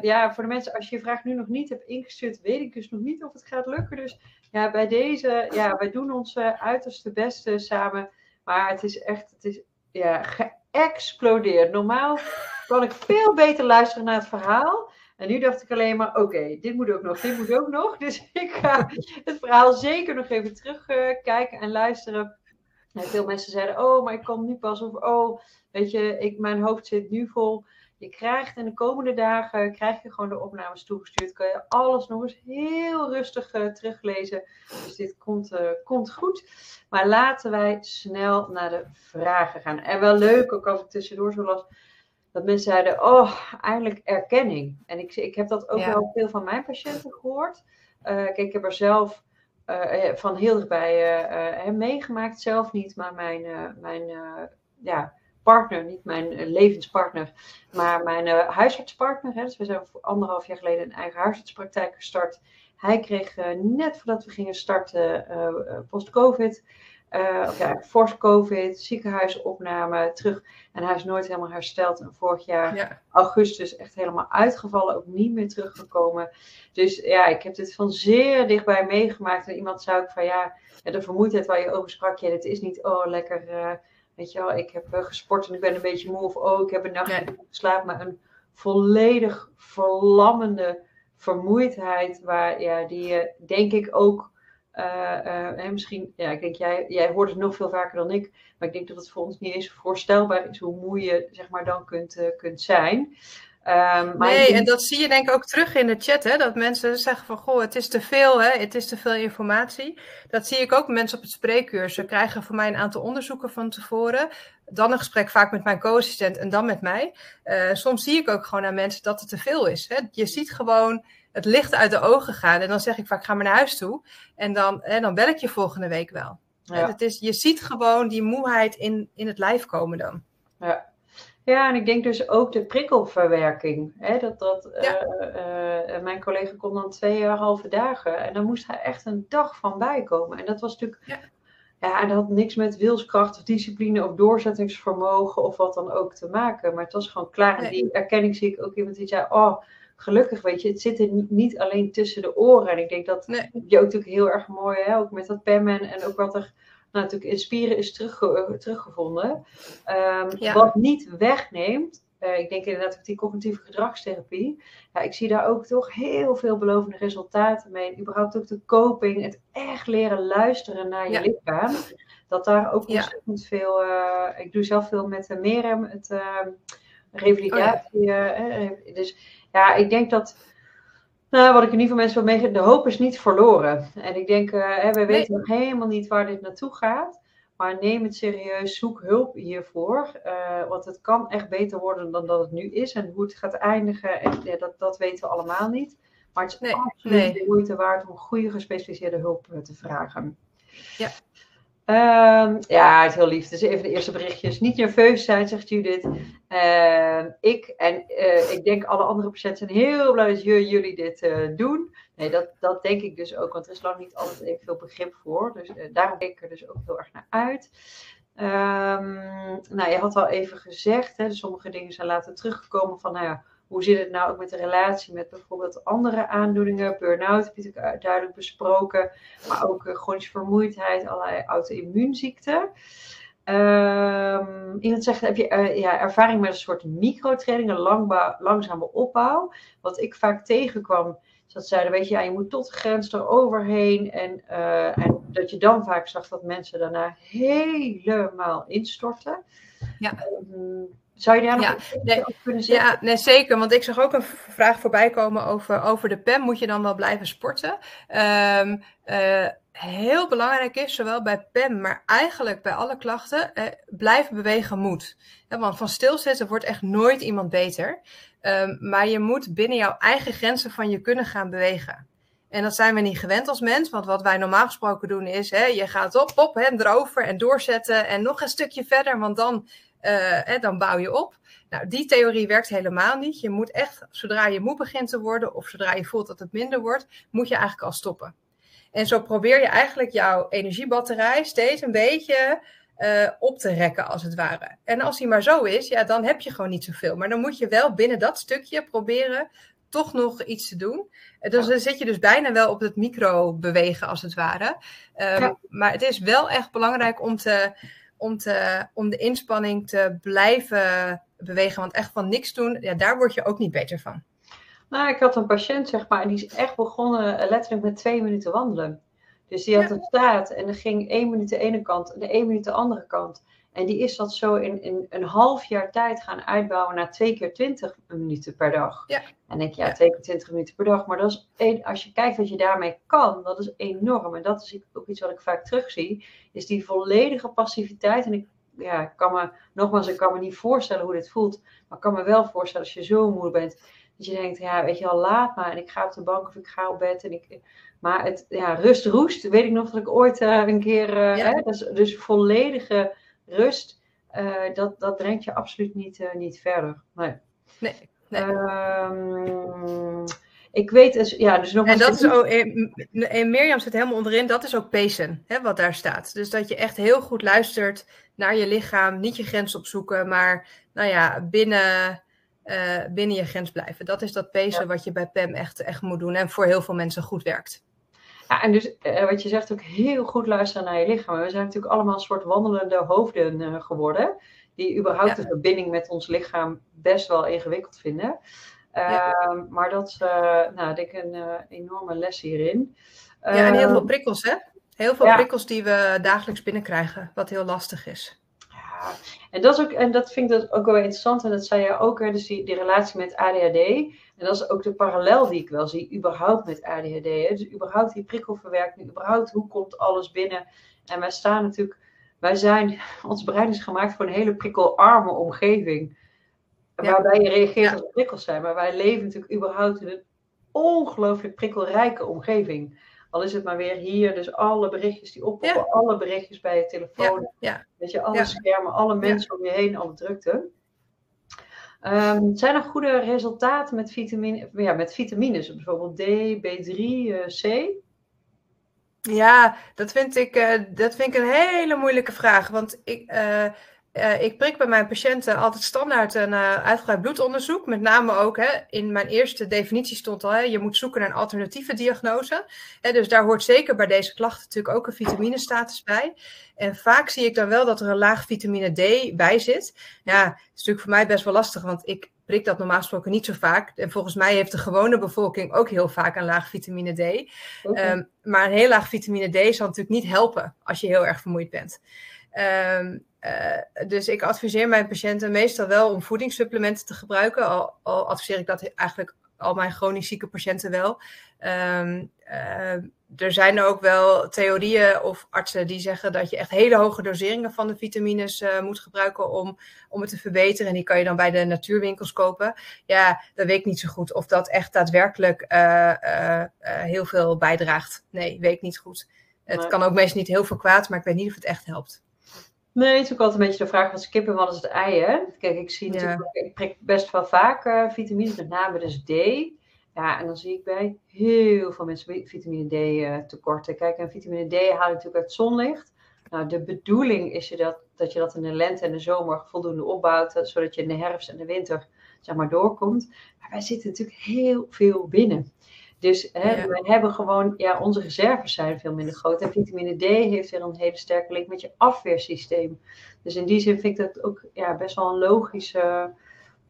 ja, voor de mensen, als je je vraag nu nog niet hebt ingestuurd, weet ik dus nog niet of het gaat lukken. Dus ja, bij deze, ja, wij doen ons uiterste beste samen. Maar het is echt, het is ja, geëxplodeerd. Normaal kan ik veel beter luisteren naar het verhaal. En nu dacht ik alleen maar, oké, dit moet ook nog, dit moet ook nog. Dus ik ga het verhaal zeker nog even terugkijken en luisteren. En veel mensen zeiden, oh, maar ik kom nu pas. Of, oh, weet je, ik, mijn hoofd zit nu vol. Je krijgt in de komende dagen, krijg je gewoon de opnames toegestuurd. Kan je alles nog eens heel rustig uh, teruglezen. Dus dit komt, uh, komt goed. Maar laten wij snel naar de vragen gaan. En wel leuk, ook als ik tussendoor zo las dat mensen zeiden, oh, eindelijk erkenning. En ik, ik heb dat ook wel veel van mijn patiënten gehoord. Uh, kijk, ik heb er zelf uh, van heel dichtbij uh, meegemaakt, zelf niet, maar mijn, mijn ja, partner, niet mijn levenspartner, maar mijn huisartspartner. Hè, dus we zijn anderhalf jaar geleden een eigen huisartspraktijk gestart. Hij kreeg net voordat we gingen starten post-COVID uh, of ja, fors COVID, ziekenhuisopname, terug. En hij is nooit helemaal hersteld. En vorig jaar, augustus, echt helemaal uitgevallen, ook niet meer teruggekomen. Dus ja, ik heb dit van zeer dichtbij meegemaakt. En iemand zei ook van ja, de vermoeidheid waar je over sprak, ja, dit is niet, oh lekker, uh, weet je wel, ik heb uh, gesport en ik ben een beetje moe. Of oh, ik heb een nachtje ja. geslapen. Maar een volledig verlammende vermoeidheid, waar, ja, die je denk ik ook uh, uh, misschien, ja, ik denk, jij, jij hoort het nog veel vaker dan ik. Maar ik denk dat het voor ons niet eens voorstelbaar is hoe moe je zeg maar, dan kunt, uh, kunt zijn. Um, maar nee, en dat zie je denk ik ook terug in de chat, hè, dat mensen zeggen van, goh, het is te veel, hè, het is te veel informatie. Dat zie ik ook mensen op het spreekuur. Ze krijgen voor mij een aantal onderzoeken van tevoren, dan een gesprek vaak met mijn co-assistent en dan met mij. Uh, soms zie ik ook gewoon aan mensen dat het te veel is. Hè. Je ziet gewoon het licht uit de ogen gaan. En dan zeg ik vaak, ga maar naar huis toe. En dan, en dan bel ik je volgende week wel. Ja. Het is, je ziet gewoon die moeheid in, in het lijf komen dan. Ja. Ja, en ik denk dus ook de prikkelverwerking. Hè, dat, dat, ja. uh, uh, mijn collega kon dan twee halve dagen. En dan moest hij echt een dag van bijkomen. En dat was natuurlijk. Ja. ja, en dat had niks met wilskracht of discipline of doorzettingsvermogen of wat dan ook te maken. Maar het was gewoon klaar. En die erkenning zie ik ook iemand die zei: Oh, gelukkig, weet je, het zit er niet alleen tussen de oren. En ik denk dat nee. je ook natuurlijk heel erg mooi, hè, ook met dat pemmen en ook wat er nou, natuurlijk in spieren is terugge teruggevonden. Um, ja. Wat niet wegneemt, uh, ik denk inderdaad ook die cognitieve gedragstherapie. Ja, ik zie daar ook toch heel veel belovende resultaten mee. En überhaupt ook de coping, het echt leren luisteren naar je ja. lichaam. Dat daar ook ontzettend veel. Uh, ik doe zelf veel met de Merem, het uh, revalidatie. Oh, dus ja, ik denk dat. Nou, wat ik in ieder geval mensen wil meegeven, de hoop is niet verloren. En ik denk, uh, we weten nog helemaal niet waar dit naartoe gaat. Maar neem het serieus, zoek hulp hiervoor. Uh, want het kan echt beter worden dan dat het nu is. En hoe het gaat eindigen, echt, ja, dat, dat weten we allemaal niet. Maar het is nee, absoluut nee. de moeite waard om goede gespecialiseerde hulp eh, te vragen. Ja. Um, ja, het is heel lief. Dus even de eerste berichtjes. Niet nerveus zijn, zegt Judith. Uh, ik en uh, ik denk alle andere patiënten zijn heel blij dat jullie dit uh, doen. Nee, dat, dat denk ik dus ook, want er is lang niet altijd even veel begrip voor. Dus eh, daarom kijk ik er dus ook heel erg naar uit. Um, nou, je had al even gezegd, hè, sommige dingen zijn later teruggekomen van, nou hoe zit het nou ook met de relatie met bijvoorbeeld andere aandoeningen? Burn-out heb je natuurlijk duidelijk besproken. Maar ook uh, chronische vermoeidheid, allerlei auto-immuunziekten. Um, iemand zegt, heb je uh, ja, ervaring met een soort microtraining, een langzame opbouw? Wat ik vaak tegenkwam, is dat zeiden, weet je, ja, je moet tot de grens eroverheen. En, uh, en dat je dan vaak zag dat mensen daarna helemaal instorten. Ja. Um, zou je daar nog ja, nee, kunnen zeggen? Ja, nee, zeker. Want ik zag ook een vraag voorbij komen over, over de PEM. Moet je dan wel blijven sporten? Um, uh, heel belangrijk is, zowel bij PEM, maar eigenlijk bij alle klachten, eh, blijven bewegen moet. Ja, want van stilzitten wordt echt nooit iemand beter. Um, maar je moet binnen jouw eigen grenzen van je kunnen gaan bewegen. En dat zijn we niet gewend als mens, want wat wij normaal gesproken doen is, hè, je gaat op, op, hè, erover en doorzetten en nog een stukje verder, want dan uh, dan bouw je op. Nou, die theorie werkt helemaal niet. Je moet echt, zodra je moe begint te worden of zodra je voelt dat het minder wordt, moet je eigenlijk al stoppen. En zo probeer je eigenlijk jouw energiebatterij steeds een beetje uh, op te rekken, als het ware. En als die maar zo is, ja, dan heb je gewoon niet zoveel. Maar dan moet je wel binnen dat stukje proberen toch nog iets te doen. Dus dan zit je dus bijna wel op het micro bewegen, als het ware. Um, Maar het is wel echt belangrijk om, te, om, te, om de inspanning te blijven bewegen. Want echt van niks doen, ja, daar word je ook niet beter van. Nou, ik had een patiënt, zeg maar, en die is echt begonnen eh, letterlijk met twee minuten wandelen. Dus die had een staat en er ging één minuut de ene kant en één minuut de andere kant. En die is dat zo in, in een half jaar tijd gaan uitbouwen naar twee keer twintig minuten per dag. Ja. En denk je, ja, twee keer twintig minuten per dag. Maar dat is een, als je kijkt wat je daarmee kan, dat is enorm. En dat is ook iets wat ik vaak terugzie, is die volledige passiviteit. En ik, ja, ik kan me, nogmaals, ik kan me niet voorstellen hoe dit voelt. Maar ik kan me wel voorstellen als je zo moe bent. Dat je denkt, ja, weet je al, laat maar. En ik ga op de bank of ik ga op bed. En ik, maar het, ja, rust roest, weet ik nog dat ik ooit uh, een keer, uh, hè, dus, dus volledige rust, uh, dat, dat brengt je absoluut niet, niet verder. Nee. nee, nee. Um, ik weet dus, ja, dus nog En dat is ook, en Mirjam zit helemaal onderin, dat is ook pacen, hè, wat daar staat. Dus dat je echt heel goed luistert naar je lichaam, niet je grens opzoeken, maar nou ja, binnen, uh, binnen je grens blijven. Dat is dat ja. wat je bij PEM echt, echt moet doen en voor heel veel mensen goed werkt. Ja, en dus uh, wat je zegt ook heel goed luisteren naar je lichaam. We zijn natuurlijk allemaal een soort wandelende hoofden uh, geworden. Die überhaupt ja. de verbinding met ons lichaam best wel ingewikkeld vinden. Ja. Uh, maar dat is, uh, nou, denk ik, een enorme les hierin. ja, en heel veel ehm, prikkels, hè? Heel veel prikkels die we dagelijks binnenkrijgen, wat heel lastig is. Ja, en dat, is ook, en dat vind ik dat ook wel interessant. En dat zei je ook, hè, dus die, die relatie met ADHD. En dat is ook de parallel die ik wel zie, überhaupt met ADHD. Hè? Dus überhaupt die prikkelverwerking, überhaupt hoe komt alles binnen. En wij staan natuurlijk, wij zijn, ons brein is gemaakt voor een hele prikkelarme omgeving. Ja. Waarbij je reageert als prikkels zijn. Maar wij leven natuurlijk überhaupt in een ongelooflijk prikkelrijke omgeving. Al is het maar weer hier, dus alle berichtjes die oppoppen, ja. alle berichtjes bij je telefoon. Ja. Weet je, alle schermen, alle mensen om je heen, alle drukte. Um, zijn er goede resultaten met, vitamine, ja, met vitamines, bijvoorbeeld D, B3, uh, C? Ja, dat vind, ik, uh, dat vind ik een hele moeilijke vraag. Want ik, uh, uh, ik prik bij mijn patiënten altijd standaard een uh, uitgebreid bloedonderzoek. Met name ook hè, in mijn eerste definitie stond al: hè, je moet zoeken naar een alternatieve diagnose. Hè, dus daar hoort zeker bij deze klachten natuurlijk ook een vitaminestatus bij. En vaak zie ik dan wel dat er een laag vitamine D bij zit. Ja, dat is natuurlijk voor mij best wel lastig, want ik prik dat normaal gesproken niet zo vaak. En volgens mij heeft de gewone bevolking ook heel vaak een laag vitamine D. Okay. Um, maar een heel laag vitamine D zal natuurlijk niet helpen als je heel erg vermoeid bent. Um, uh, dus ik adviseer mijn patiënten meestal wel om voedingssupplementen te gebruiken. Al, al adviseer ik dat eigenlijk al mijn chronisch zieke patiënten wel. Um, uh, er zijn ook wel theorieën of artsen die zeggen dat je echt hele hoge doseringen van de vitamines uh, moet gebruiken om, om het te verbeteren. En die kan je dan bij de natuurwinkels kopen. Ja, dat weet ik niet zo goed of dat echt daadwerkelijk heel veel bijdraagt. Nee, weet ik niet goed. Het kan ook meestal niet heel veel kwaad, maar ik weet niet of het echt helpt. Nee, het is ook altijd een beetje de vraag wat kippen wat is het ei, hè? Kijk, ik zie natuurlijk, ik prik best wel vaak uh, vitamines, met name dus D. Ja, en dan zie ik bij heel veel mensen vitamine D uh, tekorten. Kijk, en vitamine D haal je natuurlijk uit zonlicht. Nou, de bedoeling is je dat, dat je dat in de lente en de zomer voldoende opbouwt, eh, zodat je in de herfst en de winter, zeg maar, doorkomt. Maar wij zitten natuurlijk heel veel binnen. Dus hè, ja. we hebben gewoon, ja, onze reserves zijn veel minder groot. En vitamine D heeft weer een hele sterke link met je afweersysteem. Dus in die zin vind ik dat ook ja, best wel een logische.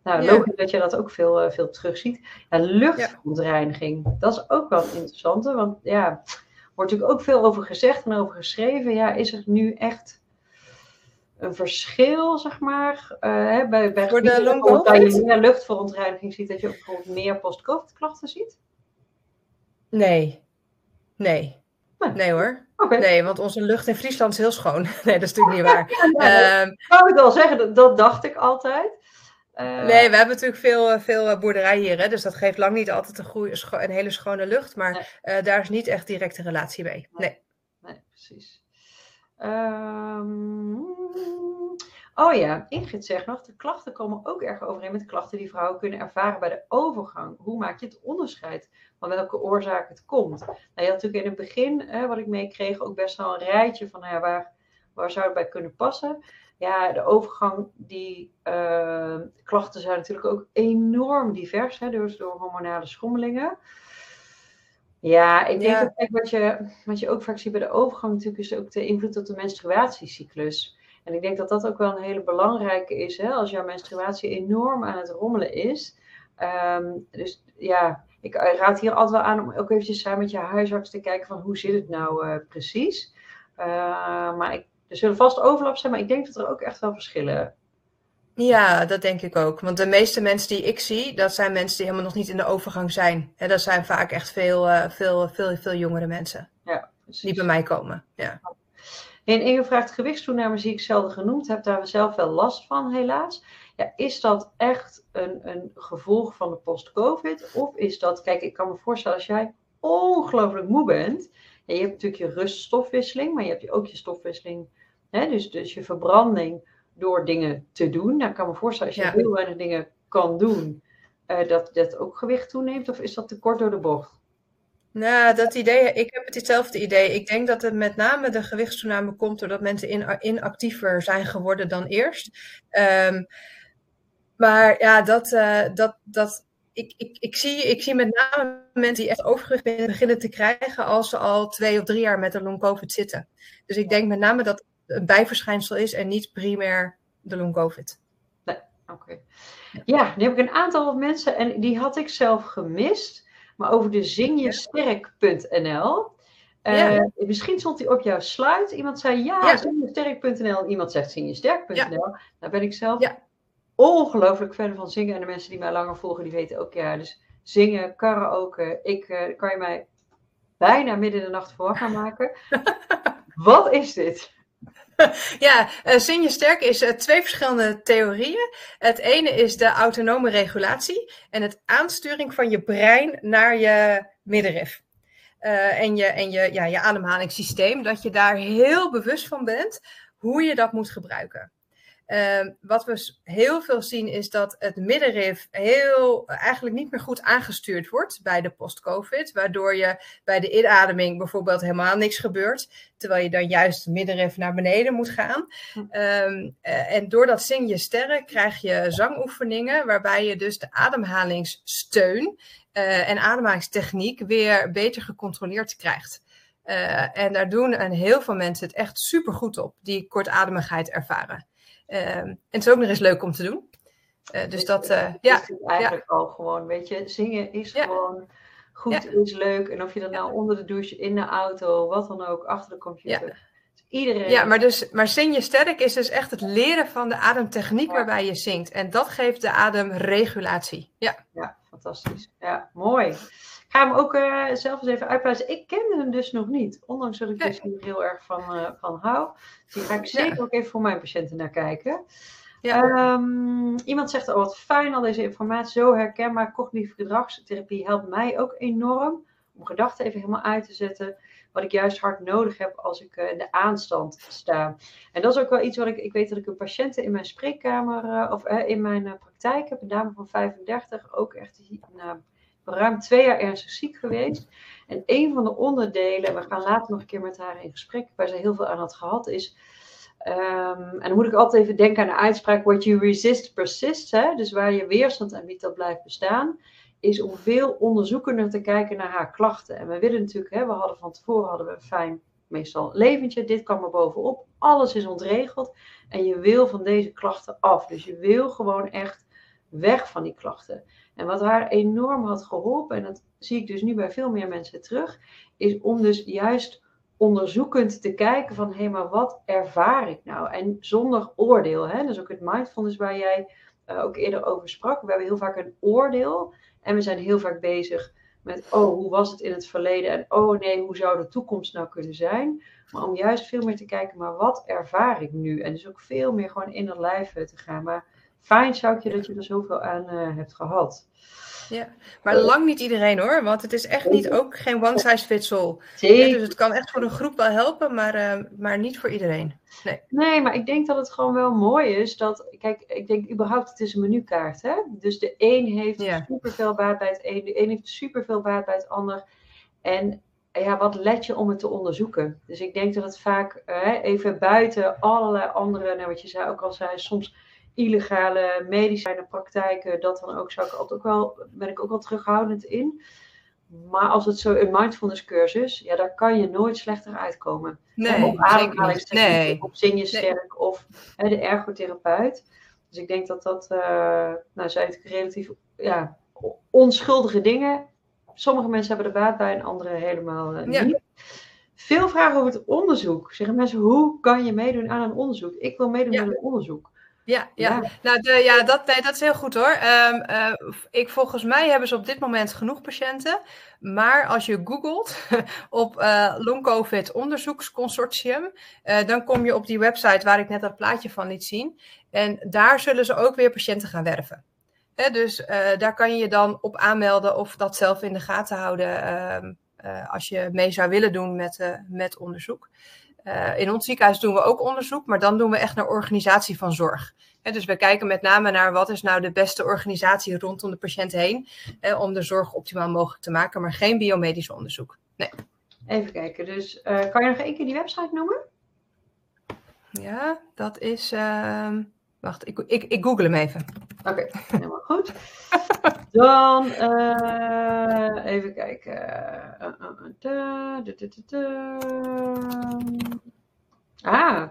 Nou, ja. logisch dat je dat ook veel, uh, veel terugziet. Ja, luchtverontreiniging, dat is ook wel interessant. Want ja, er wordt natuurlijk ook veel over gezegd en over geschreven. Ja, is er nu echt een verschil, zeg maar, uh, bij, bij Voor de dat je meer luchtverontreiniging ziet, dat je ook bijvoorbeeld meer post-covid klachten ziet? Nee. Nee. Nee, nee hoor. Okay. Nee, want onze lucht in Friesland is heel schoon. Nee, dat is natuurlijk niet waar. ja, um, wou ik wel zeggen, dat, dat dacht ik altijd. Uh, nee, we hebben natuurlijk veel, veel boerderij hier, hè, dus dat geeft lang niet altijd een, een hele schone lucht, maar nee. uh, daar is niet echt directe relatie mee. Nee, nee. nee precies. Um, Oh ja, Ingrid zegt nog, de klachten komen ook erg overeen met klachten die vrouwen kunnen ervaren bij de overgang. Hoe maak je het onderscheid van welke oorzaak het komt? Nou, je had natuurlijk in het begin, hè, wat ik meekreeg, ook best wel een rijtje van nou ja, waar, waar zou het bij kunnen passen. Ja, de overgang, die uh, klachten zijn natuurlijk ook enorm divers, hè, dus door hormonale schommelingen. Ja, ik denk dat wat je, wat je ook vaak ziet bij de overgang natuurlijk is ook de invloed op de menstruatiecyclus. En ik denk dat dat ook wel een hele belangrijke is, hè, als jouw menstruatie enorm aan het rommelen is. Um, dus ja, ik raad hier altijd wel aan om ook eventjes samen met je huisarts te kijken van hoe zit het nou uh, precies. Uh, maar ik, er zullen vast overlap zijn, maar ik denk dat er ook echt wel verschillen ja, dat denk ik ook. Want de meeste mensen die ik zie, dat zijn mensen die helemaal nog niet in de overgang zijn. En dat zijn vaak echt veel, veel, veel, veel jongere mensen. Ja, Die bij mij komen. Ja. En Inge vraagt, gewichtstoename zie ik zelden genoemd. Heb daar zelf wel last van, helaas. Ja, is dat echt een, een gevolg van de post-covid? Of is dat, kijk, ik kan me voorstellen als jij ongelooflijk moe bent. Ja, je hebt natuurlijk je ruststofwisseling, maar je hebt ook je stofwisseling. Hè, dus, dus je verbranding door dingen te doen. Nou, ik kan me voorstellen, als je heel weinig dingen kan doen, uh, dat dat ook gewicht toeneemt? Of is dat te kort door de bocht? Nou, dat idee, ik heb hetzelfde idee. Ik denk dat het met name de gewichtstoename komt doordat mensen inactiever zijn geworden dan eerst. Um, maar ja, dat, uh, dat, dat, ik, ik, ik, zie, ik zie met name mensen die echt overgewicht beginnen te krijgen als ze al twee of drie jaar met een long COVID zitten. Dus ik denk met name dat een bijverschijnsel is en niet primair de long COVID. Nee, oké. Ja, nu heb ik een aantal mensen en die had ik zelf gemist. Maar over de zingjesterk.nl. Uh, ja. Misschien stond die op jouw sluit. Iemand zei ja, ja. zingjesterk.nl. Iemand zegt zingjesterk.nl. Ja. Daar ben ik zelf ja. ongelooflijk fan van zingen. En de mensen die mij langer volgen, die weten ook ja. Dus zingen, karaoke. Ik uh, kan je mij bijna midden in de nacht voor gaan maken. Wat is dit? ja, uh, Sinje Sterk is uh, twee verschillende theorieën. Het ene is de autonome regulatie en het aansturing van je brein naar je middenrif. Uh, en je, en je, ja, je ademhalingssysteem, dat je daar heel bewust van bent hoe je dat moet gebruiken. Uh, wat we heel veel zien is dat het middenrif heel, eigenlijk niet meer goed aangestuurd wordt bij de post-COVID. Waardoor je bij de inademing bijvoorbeeld helemaal niks gebeurt. Terwijl je dan juist het middenrif naar beneden moet gaan. Um, uh, en door dat zing je sterren krijg je zangoefeningen waarbij je dus de ademhalingssteun uh, en ademhalingstechniek weer beter gecontroleerd krijgt. Uh, en daar doen en heel veel mensen het echt super goed op, die kortademigheid ervaren. Ehm, en het is ook nog eens leuk om te doen. Uh, dus dat, uh, ja. Is eigenlijk ja. al gewoon, weet je, zingen is ja. gewoon goed, ja. is leuk. En of je dat nou onder de douche, in de auto, wat dan ook, achter de computer. Iedereen. Ja, maar, dus, maar zing je sterk is dus echt het leren van de ademtechniek waarbij je zingt. En dat geeft de ademregulatie. Ja, ja fantastisch. Ja, mooi. Ik ga hem ook uh, zelf eens even uitpluizen. Ik kende hem dus nog niet. Ondanks dat ik nee. dus hier heel erg van, uh, van hou. Die ga ik zeker ja. ook even voor mijn patiënten naar kijken. Ja. Um, iemand zegt, oh wat fijn al deze informatie, zo herkenbaar. Cognitieve gedragstherapie helpt mij ook enorm. Om gedachten even helemaal uit te zetten. Wat ik juist hard nodig heb als ik uh, in de aanstand sta. En dat is ook wel iets wat ik, ik weet dat ik een patiënten in mijn spreekkamer, of in mijn praktijk heb. Een dame van 35, ook echt nou, ruim twee jaar ernstig ziek geweest. En een van de onderdelen, we gaan later nog een keer met haar in gesprek, waar ze heel veel aan had gehad, is. Um, en dan moet ik altijd even denken aan de uitspraak: What you resist persists. Hè? Dus waar je weerstand aan biedt, dat blijft bestaan. Is om veel onderzoekender te kijken naar haar klachten. En we willen natuurlijk, hè, we hadden van tevoren hadden we een fijn, meestal leventje. Dit kwam er bovenop. Alles is ontregeld. En je wil van deze klachten af. Dus je wil gewoon echt weg van die klachten. En wat haar enorm had geholpen, en dat zie ik dus nu bij veel meer mensen terug, is om dus juist onderzoekend te kijken van hé, maar wat ervaar ik nou? En zonder oordeel. Hè? Dus ook het mindfulness waar jij uh, ook eerder over sprak. We hebben heel vaak een oordeel en we zijn heel vaak bezig met oh, hoe was het in het verleden en oh nee, hoe zou de toekomst nou kunnen zijn? Maar om juist veel meer te kijken, maar wat ervaar ik nu? En dus ook veel meer gewoon in het lijf te gaan. Maar fijn Sjoukje dat je er zoveel aan hebt gehad. Ja, maar lang niet iedereen hoor, want het is echt niet ook geen one size fits all. dus het kan echt voor een groep wel helpen, maar, maar niet voor iedereen. Nee. nee, maar ik denk dat het gewoon wel mooi is dat, kijk, ik denk überhaupt het is een menukaart, hè? Dus de een heeft ja. superveel baat bij het een, de een heeft superveel baat bij het ander. En ja, wat let je om het te onderzoeken? Dus ik denk dat het vaak hè, even buiten allerlei andere, nou wat je zei ook al zei, soms illegale medicijnen praktijken, dat dan ook zou ik altijd ook wel, ben ik ook wel terughoudend in. Maar als het zo een mindfulness cursus, ja, daar kan je nooit slechter uitkomen. Nee, op ademhalingstechniek, nee. op zin je sterk of hè, de ergotherapeut. Dus ik denk dat dat, uh, nou zijn het relatief ja, onschuldige dingen. Sommige mensen hebben er baat bij en andere helemaal uh, niet. Veel vragen over het onderzoek. Zeggen mensen, hoe kan je meedoen aan een onderzoek? Ik wil meedoen aan een onderzoek. Ja, ja. Nou, de, ja dat, dat is heel goed hoor. Um, uh, ik, volgens mij hebben ze op dit moment genoeg patiënten. Maar als je googelt op uh, Long COVID onderzoeksconsortium, uh, dan kom je op die website waar ik net dat plaatje van liet zien. En daar zullen ze ook weer patiënten gaan werven. Hè, dus daar kan je je dan op aanmelden of dat zelf in de gaten houden ehm, als je mee zou willen doen met, met onderzoek. Uh, in ons ziekenhuis doen we ook onderzoek, maar dan doen we echt naar organisatie van zorg. dus we kijken met name naar wat is nou de beste organisatie rondom de patiënt heen, om de zorg optimaal mogelijk te maken, maar geen biomedisch onderzoek. Nee. Even kijken, dus uh, kan je nog één keer die website noemen? Ja, dat is. Uh, wacht, ik, ik, ik google hem even. Oké, helemaal goed. Dan uh, even kijken. ah.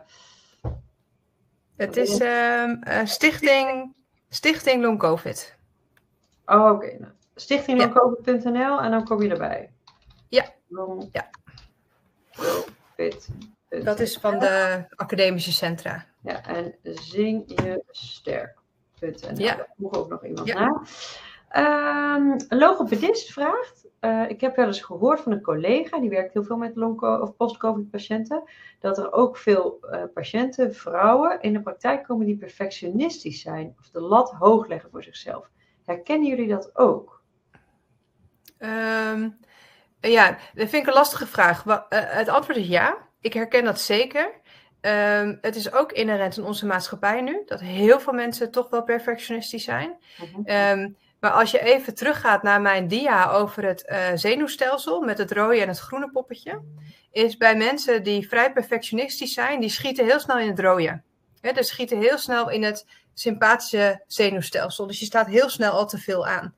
Het is uh, Stichting, Stichting Long Covid. Oh, oké. Okay. Nou, Stichtinglongcovid.nl en dan kom je erbij. Ja. Long ja. COVID. Dat is van de academische centra. Ja, en zing je sterk. Ja. Daar vroeg ook nog iemand ja. naar. Um, een logopedist vraagt, uh, ik heb wel eens gehoord van een collega, die werkt heel veel met long- of post-covid patiënten, dat er ook veel uh, patiënten, vrouwen, in de praktijk komen die perfectionistisch zijn of de lat hoog leggen voor zichzelf. Herkennen jullie dat ook? Um, ja, dat vind ik een lastige vraag. Uh, het antwoord is ja. Ik herken dat zeker. Um, het is ook inherent in onze maatschappij nu dat heel veel mensen toch wel perfectionistisch zijn. Um, maar als je even teruggaat naar mijn dia over het uh, zenuwstelsel met het rode en het groene poppetje, is bij mensen die vrij perfectionistisch zijn, die schieten heel snel in het rode. He, dus schieten heel snel in het sympathische zenuwstelsel. Dus je staat heel snel al te veel aan.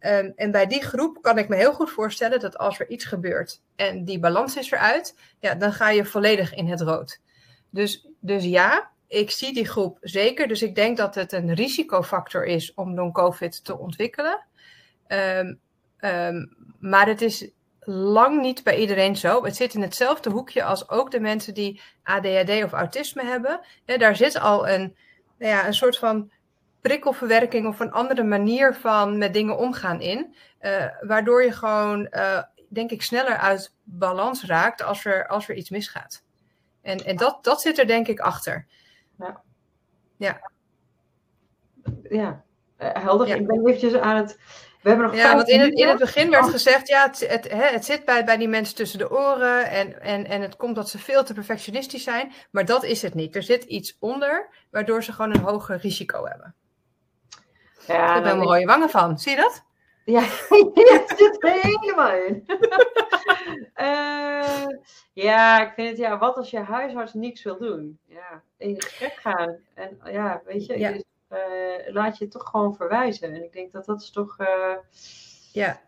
Um, en bij die groep kan ik me heel goed voorstellen dat als er iets gebeurt en die balans is eruit, ja, dan ga je volledig in het rood. Dus, dus ja, ik zie die groep zeker. Dus ik denk dat het een risicofactor is om long-covid te ontwikkelen. Um, um, maar het is lang niet bij iedereen zo. Het zit in hetzelfde hoekje als ook de mensen die ADHD of autisme hebben. daar zit al een, nou ja, een soort van prikkelverwerking of een andere manier van met dingen omgaan in. Uh, waardoor je gewoon, uh, denk ik, sneller uit balans raakt als er, als er iets misgaat. En, en dat, dat zit er denk ik achter. Ja. Ja. Ja, helder. Ik ben eventjes aan het... We hebben nog ja, want in het, in het begin werd gezegd, ja, het, het, het zit bij, bij die mensen tussen de oren en, en, en het komt dat ze veel te perfectionistisch zijn, maar dat is het niet. Er zit iets onder, waardoor ze gewoon een hoger risico hebben. Ja, ik heb er mooie wangen van. Zie je dat? Ja, het zit er helemaal in. uh, ja, ik vind het, ja, wat als je huisarts niks wil doen? Ja, in gesprek gaan. En ja, weet je, ja. uh, laat je toch gewoon verwijzen. En ik denk dat dat is toch... Uh... Ja.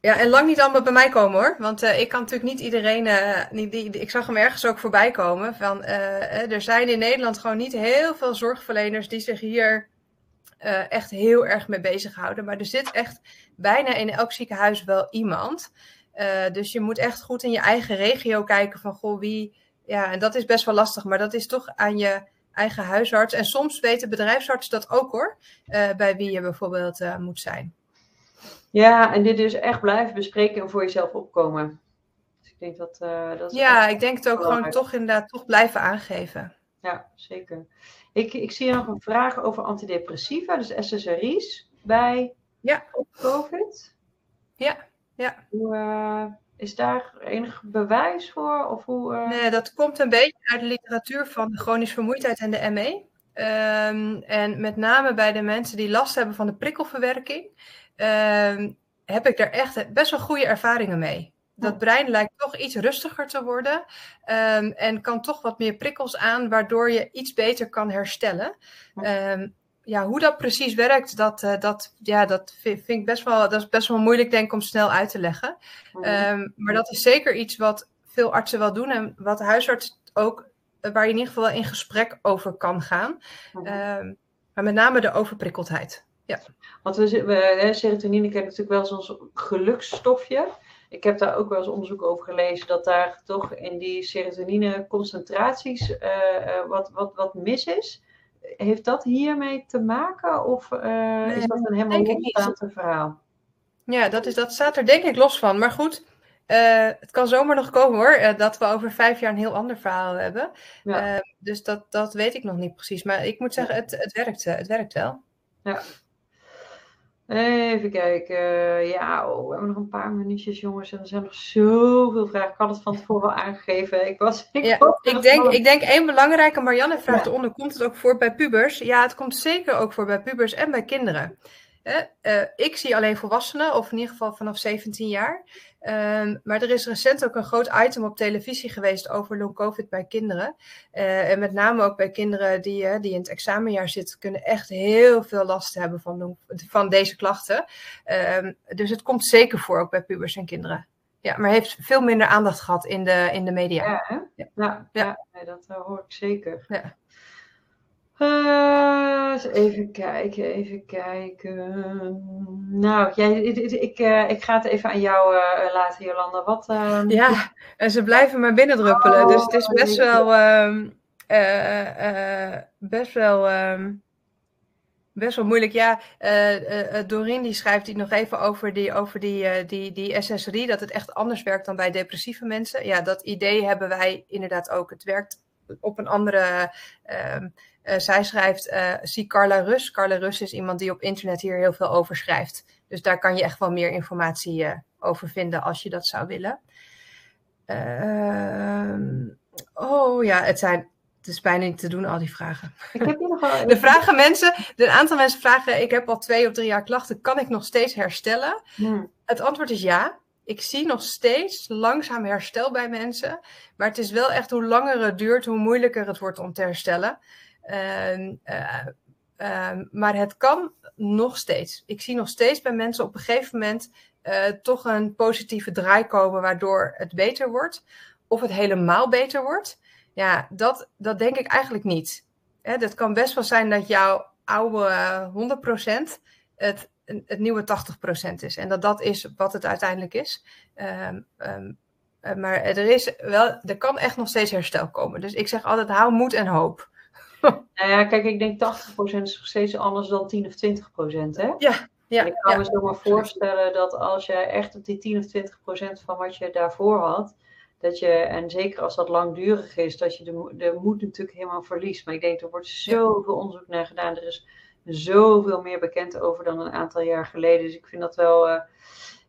Ja, en lang niet allemaal bij mij komen hoor. Want uh, ik kan natuurlijk niet iedereen. Uh, niet, die, ik zag hem ergens ook voorbij komen. Van, uh, er zijn in Nederland gewoon niet heel veel zorgverleners die zich hier echt heel erg mee bezighouden. Maar er zit echt bijna in elk ziekenhuis wel iemand. Uh, dus je moet echt goed in je eigen regio kijken van goh, wie. Ja, en dat is best wel lastig, maar dat is toch aan je eigen huisarts. En soms weten bedrijfsartsen dat ook hoor, uh, bij wie je bijvoorbeeld uh, moet zijn. Ja, en dit dus echt blijven bespreken en voor jezelf opkomen. Dus ik denk dat. dat ja, ik denk het ook gewoon toch inderdaad toch blijven aangeven. ja, zeker. Ik, ik zie nog een vraag over antidepressiva, dus SSRI's bij ja. COVID. Ja, ja. Hoe, uh, is daar enig bewijs voor? Of hoe, uh... Nee, dat komt een beetje uit de literatuur van de chronische vermoeidheid en de ME. Um, en met name bij de mensen die last hebben van de prikkelverwerking, um, heb ik daar echt best wel goede ervaringen mee. Dat brein lijkt toch iets rustiger te worden um, en kan toch wat meer prikkels aan, waardoor je iets beter kan herstellen. Um, ja, hoe dat precies werkt, dat, uh, dat, ja, dat vind, vind, ik best wel, dat is best wel moeilijk denk ik om snel uit te leggen. Um, maar dat is zeker iets wat veel artsen wel doen en wat huisarts ook, waar je in ieder geval in gesprek over kan gaan. maar met name de overprikkeldheid. Ja. Want we, we, serotonine kent natuurlijk wel zo'n geluksstofje. Ik heb daar ook wel eens onderzoek over gelezen dat daar toch in die serotonine concentraties uh, wat, wat, wat mis is. Heeft dat hiermee te maken of uh, nee, is dat een helemaal losstaand verhaal? Ja, dat, is, dat staat er denk ik los van. Maar goed, het kan zomaar nog komen hoor, dat we over vijf jaar een heel ander verhaal hebben. Ja. dus dat, dat weet ik nog niet precies. Maar ik moet zeggen, het, het, werkt, het werkt wel. Ja, Even kijken. Ja, oh, we hebben nog een paar minuutjes, jongens. En er zijn nog zoveel vragen. Ik had het van tevoren al aangegeven. Ik, was, ik, ja, ik, denk, ik denk één belangrijke. Marianne vraagt ja. eronder: komt het ook voor bij pubers? Ja, het komt zeker ook voor bij pubers en bij kinderen. Uh, ik zie alleen volwassenen, of in ieder geval vanaf 17 jaar. Um, maar er is recent ook een groot item op televisie geweest over long COVID bij kinderen. Uh, en met name ook bij kinderen die, uh, die in het examenjaar zitten, kunnen echt heel veel last hebben van, long, van deze klachten. Um, dus het komt zeker voor, ook bij pubers en kinderen. Ja, maar heeft veel minder aandacht gehad in de, in de media. Ja, ja. ja, ja. ja dat hoor ik zeker. Ja. Uh, even kijken, even kijken. Nou, jij, ik, ik, uh, ik ga het even aan jou uh, laten, Jolanda. Wat, uh... Ja, en ze blijven maar binnendruppelen. Oh, dus het is best wel, um, best wel, um, best wel moeilijk. Ja, Doreen die schrijft hier nog even over die, over die, die, die SSRI, dat het echt anders werkt dan bij depressieve mensen. Ja, dat idee hebben wij inderdaad ook. Het werkt op een andere. Um, uh, zij schrijft, uh, zie Carla Rus. Carla Rus is iemand die op internet hier heel veel over schrijft. Dus daar kan je echt wel meer informatie uh, over vinden als je dat zou willen. Ehm, oh ja, het zijn. Het is bijna niet te doen, al die vragen. Ik heb hier nog wel... De vragen mensen, een aantal mensen vragen: Ik heb al twee of drie jaar klachten, kan ik nog steeds herstellen? Hmm. Het antwoord is ja. Ik zie nog steeds langzaam herstel bij mensen. Maar het is wel echt hoe langer het duurt, hoe moeilijker het wordt om te herstellen. Uh, uh, uh, maar het kan nog steeds. Ik zie nog steeds bij mensen op een gegeven moment eh, toch een positieve draai komen, waardoor het beter wordt. Of het helemaal beter wordt. Ja, dat, dat denk ik eigenlijk niet. Hè, dat kan best wel zijn dat jouw oude 100% het, het nieuwe 80% is. En dat dat is wat het uiteindelijk is. Um, maar er, is wel, er kan echt nog steeds herstel komen. Dus ik zeg altijd: hou moed en hoop. nou ja, kijk, ik denk 80% is nog steeds anders dan 10 of 20%. Hè? Ja, ja, ik kan ja, me zo maar voorstellen dat als jij echt op die 10 of 20 procent van wat je daarvoor had, dat je, en zeker als dat langdurig is, dat je de, de moed natuurlijk helemaal verliest. Maar ik denk, er wordt zoveel onderzoek naar gedaan. Er is zoveel meer bekend over dan een aantal jaar geleden. Dus ik vind dat wel, uh,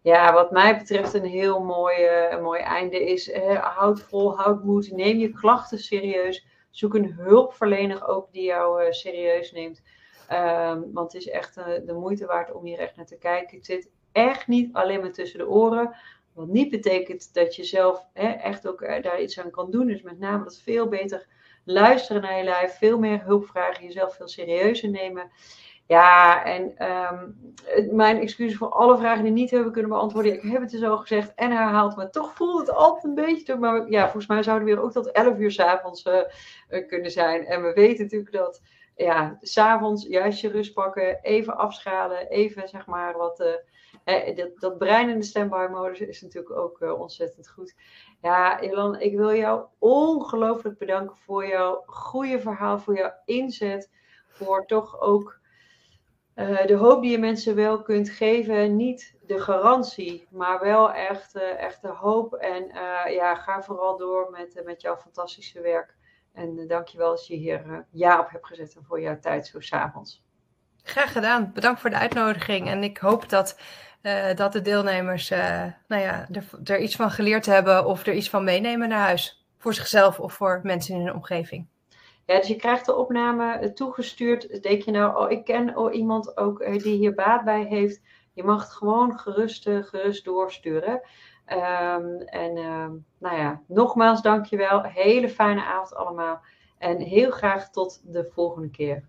ja, wat mij betreft, een heel mooi, uh, een mooi einde is. Uh, houd vol, houd moed, neem je klachten serieus. Zoek een hulpverlener ook die jou uh, serieus neemt. Um, want het is echt uh, de moeite waard om hier echt naar te kijken. Het zit echt niet alleen maar tussen de oren. Wat niet betekent dat je zelf hè, echt ook uh, daar iets aan kan doen. Dus met name dat veel beter luisteren naar je lijf. Veel meer hulp vragen. Jezelf veel serieuzer nemen. Ja, en um, mijn excuses voor alle vragen die niet hebben kunnen beantwoorden. Ik heb het dus al gezegd en herhaald, maar toch voelt het altijd een beetje. Maar ja, volgens mij zouden we ook tot 11 uur s'avonds uh, kunnen zijn. En we weten natuurlijk dat, ja, s'avonds juist je rust pakken, even afschalen, even zeg maar wat. Eh, dat, dat brein in de standby modus is natuurlijk ook ontzettend goed. Ja, Ilan, ik wil jou ongelooflijk bedanken voor jouw goede verhaal, voor jouw inzet, voor toch ook uh, de hoop die je mensen wel kunt geven, niet de garantie, maar wel echt, uh, echt de hoop. En uh, ja, ga vooral door met, met jouw fantastische werk. En dankjewel als je hier ja op hebt gezet en voor jouw tijd zo s'avonds. Graag gedaan. Bedankt voor de uitnodiging. En ik hoop dat, dat de deelnemers nou ja, er iets van geleerd hebben of er iets van meenemen naar huis. Voor zichzelf of voor mensen in hun omgeving. Ja, dus je krijgt de opname toegestuurd. Denk je nou, oh, ik ken oh, iemand ook die hier baat bij heeft. Je mag het gewoon gerust, gerust doorsturen. Um, en um, nou ja, nogmaals dankjewel. Hele fijne avond allemaal. En heel graag tot de volgende keer.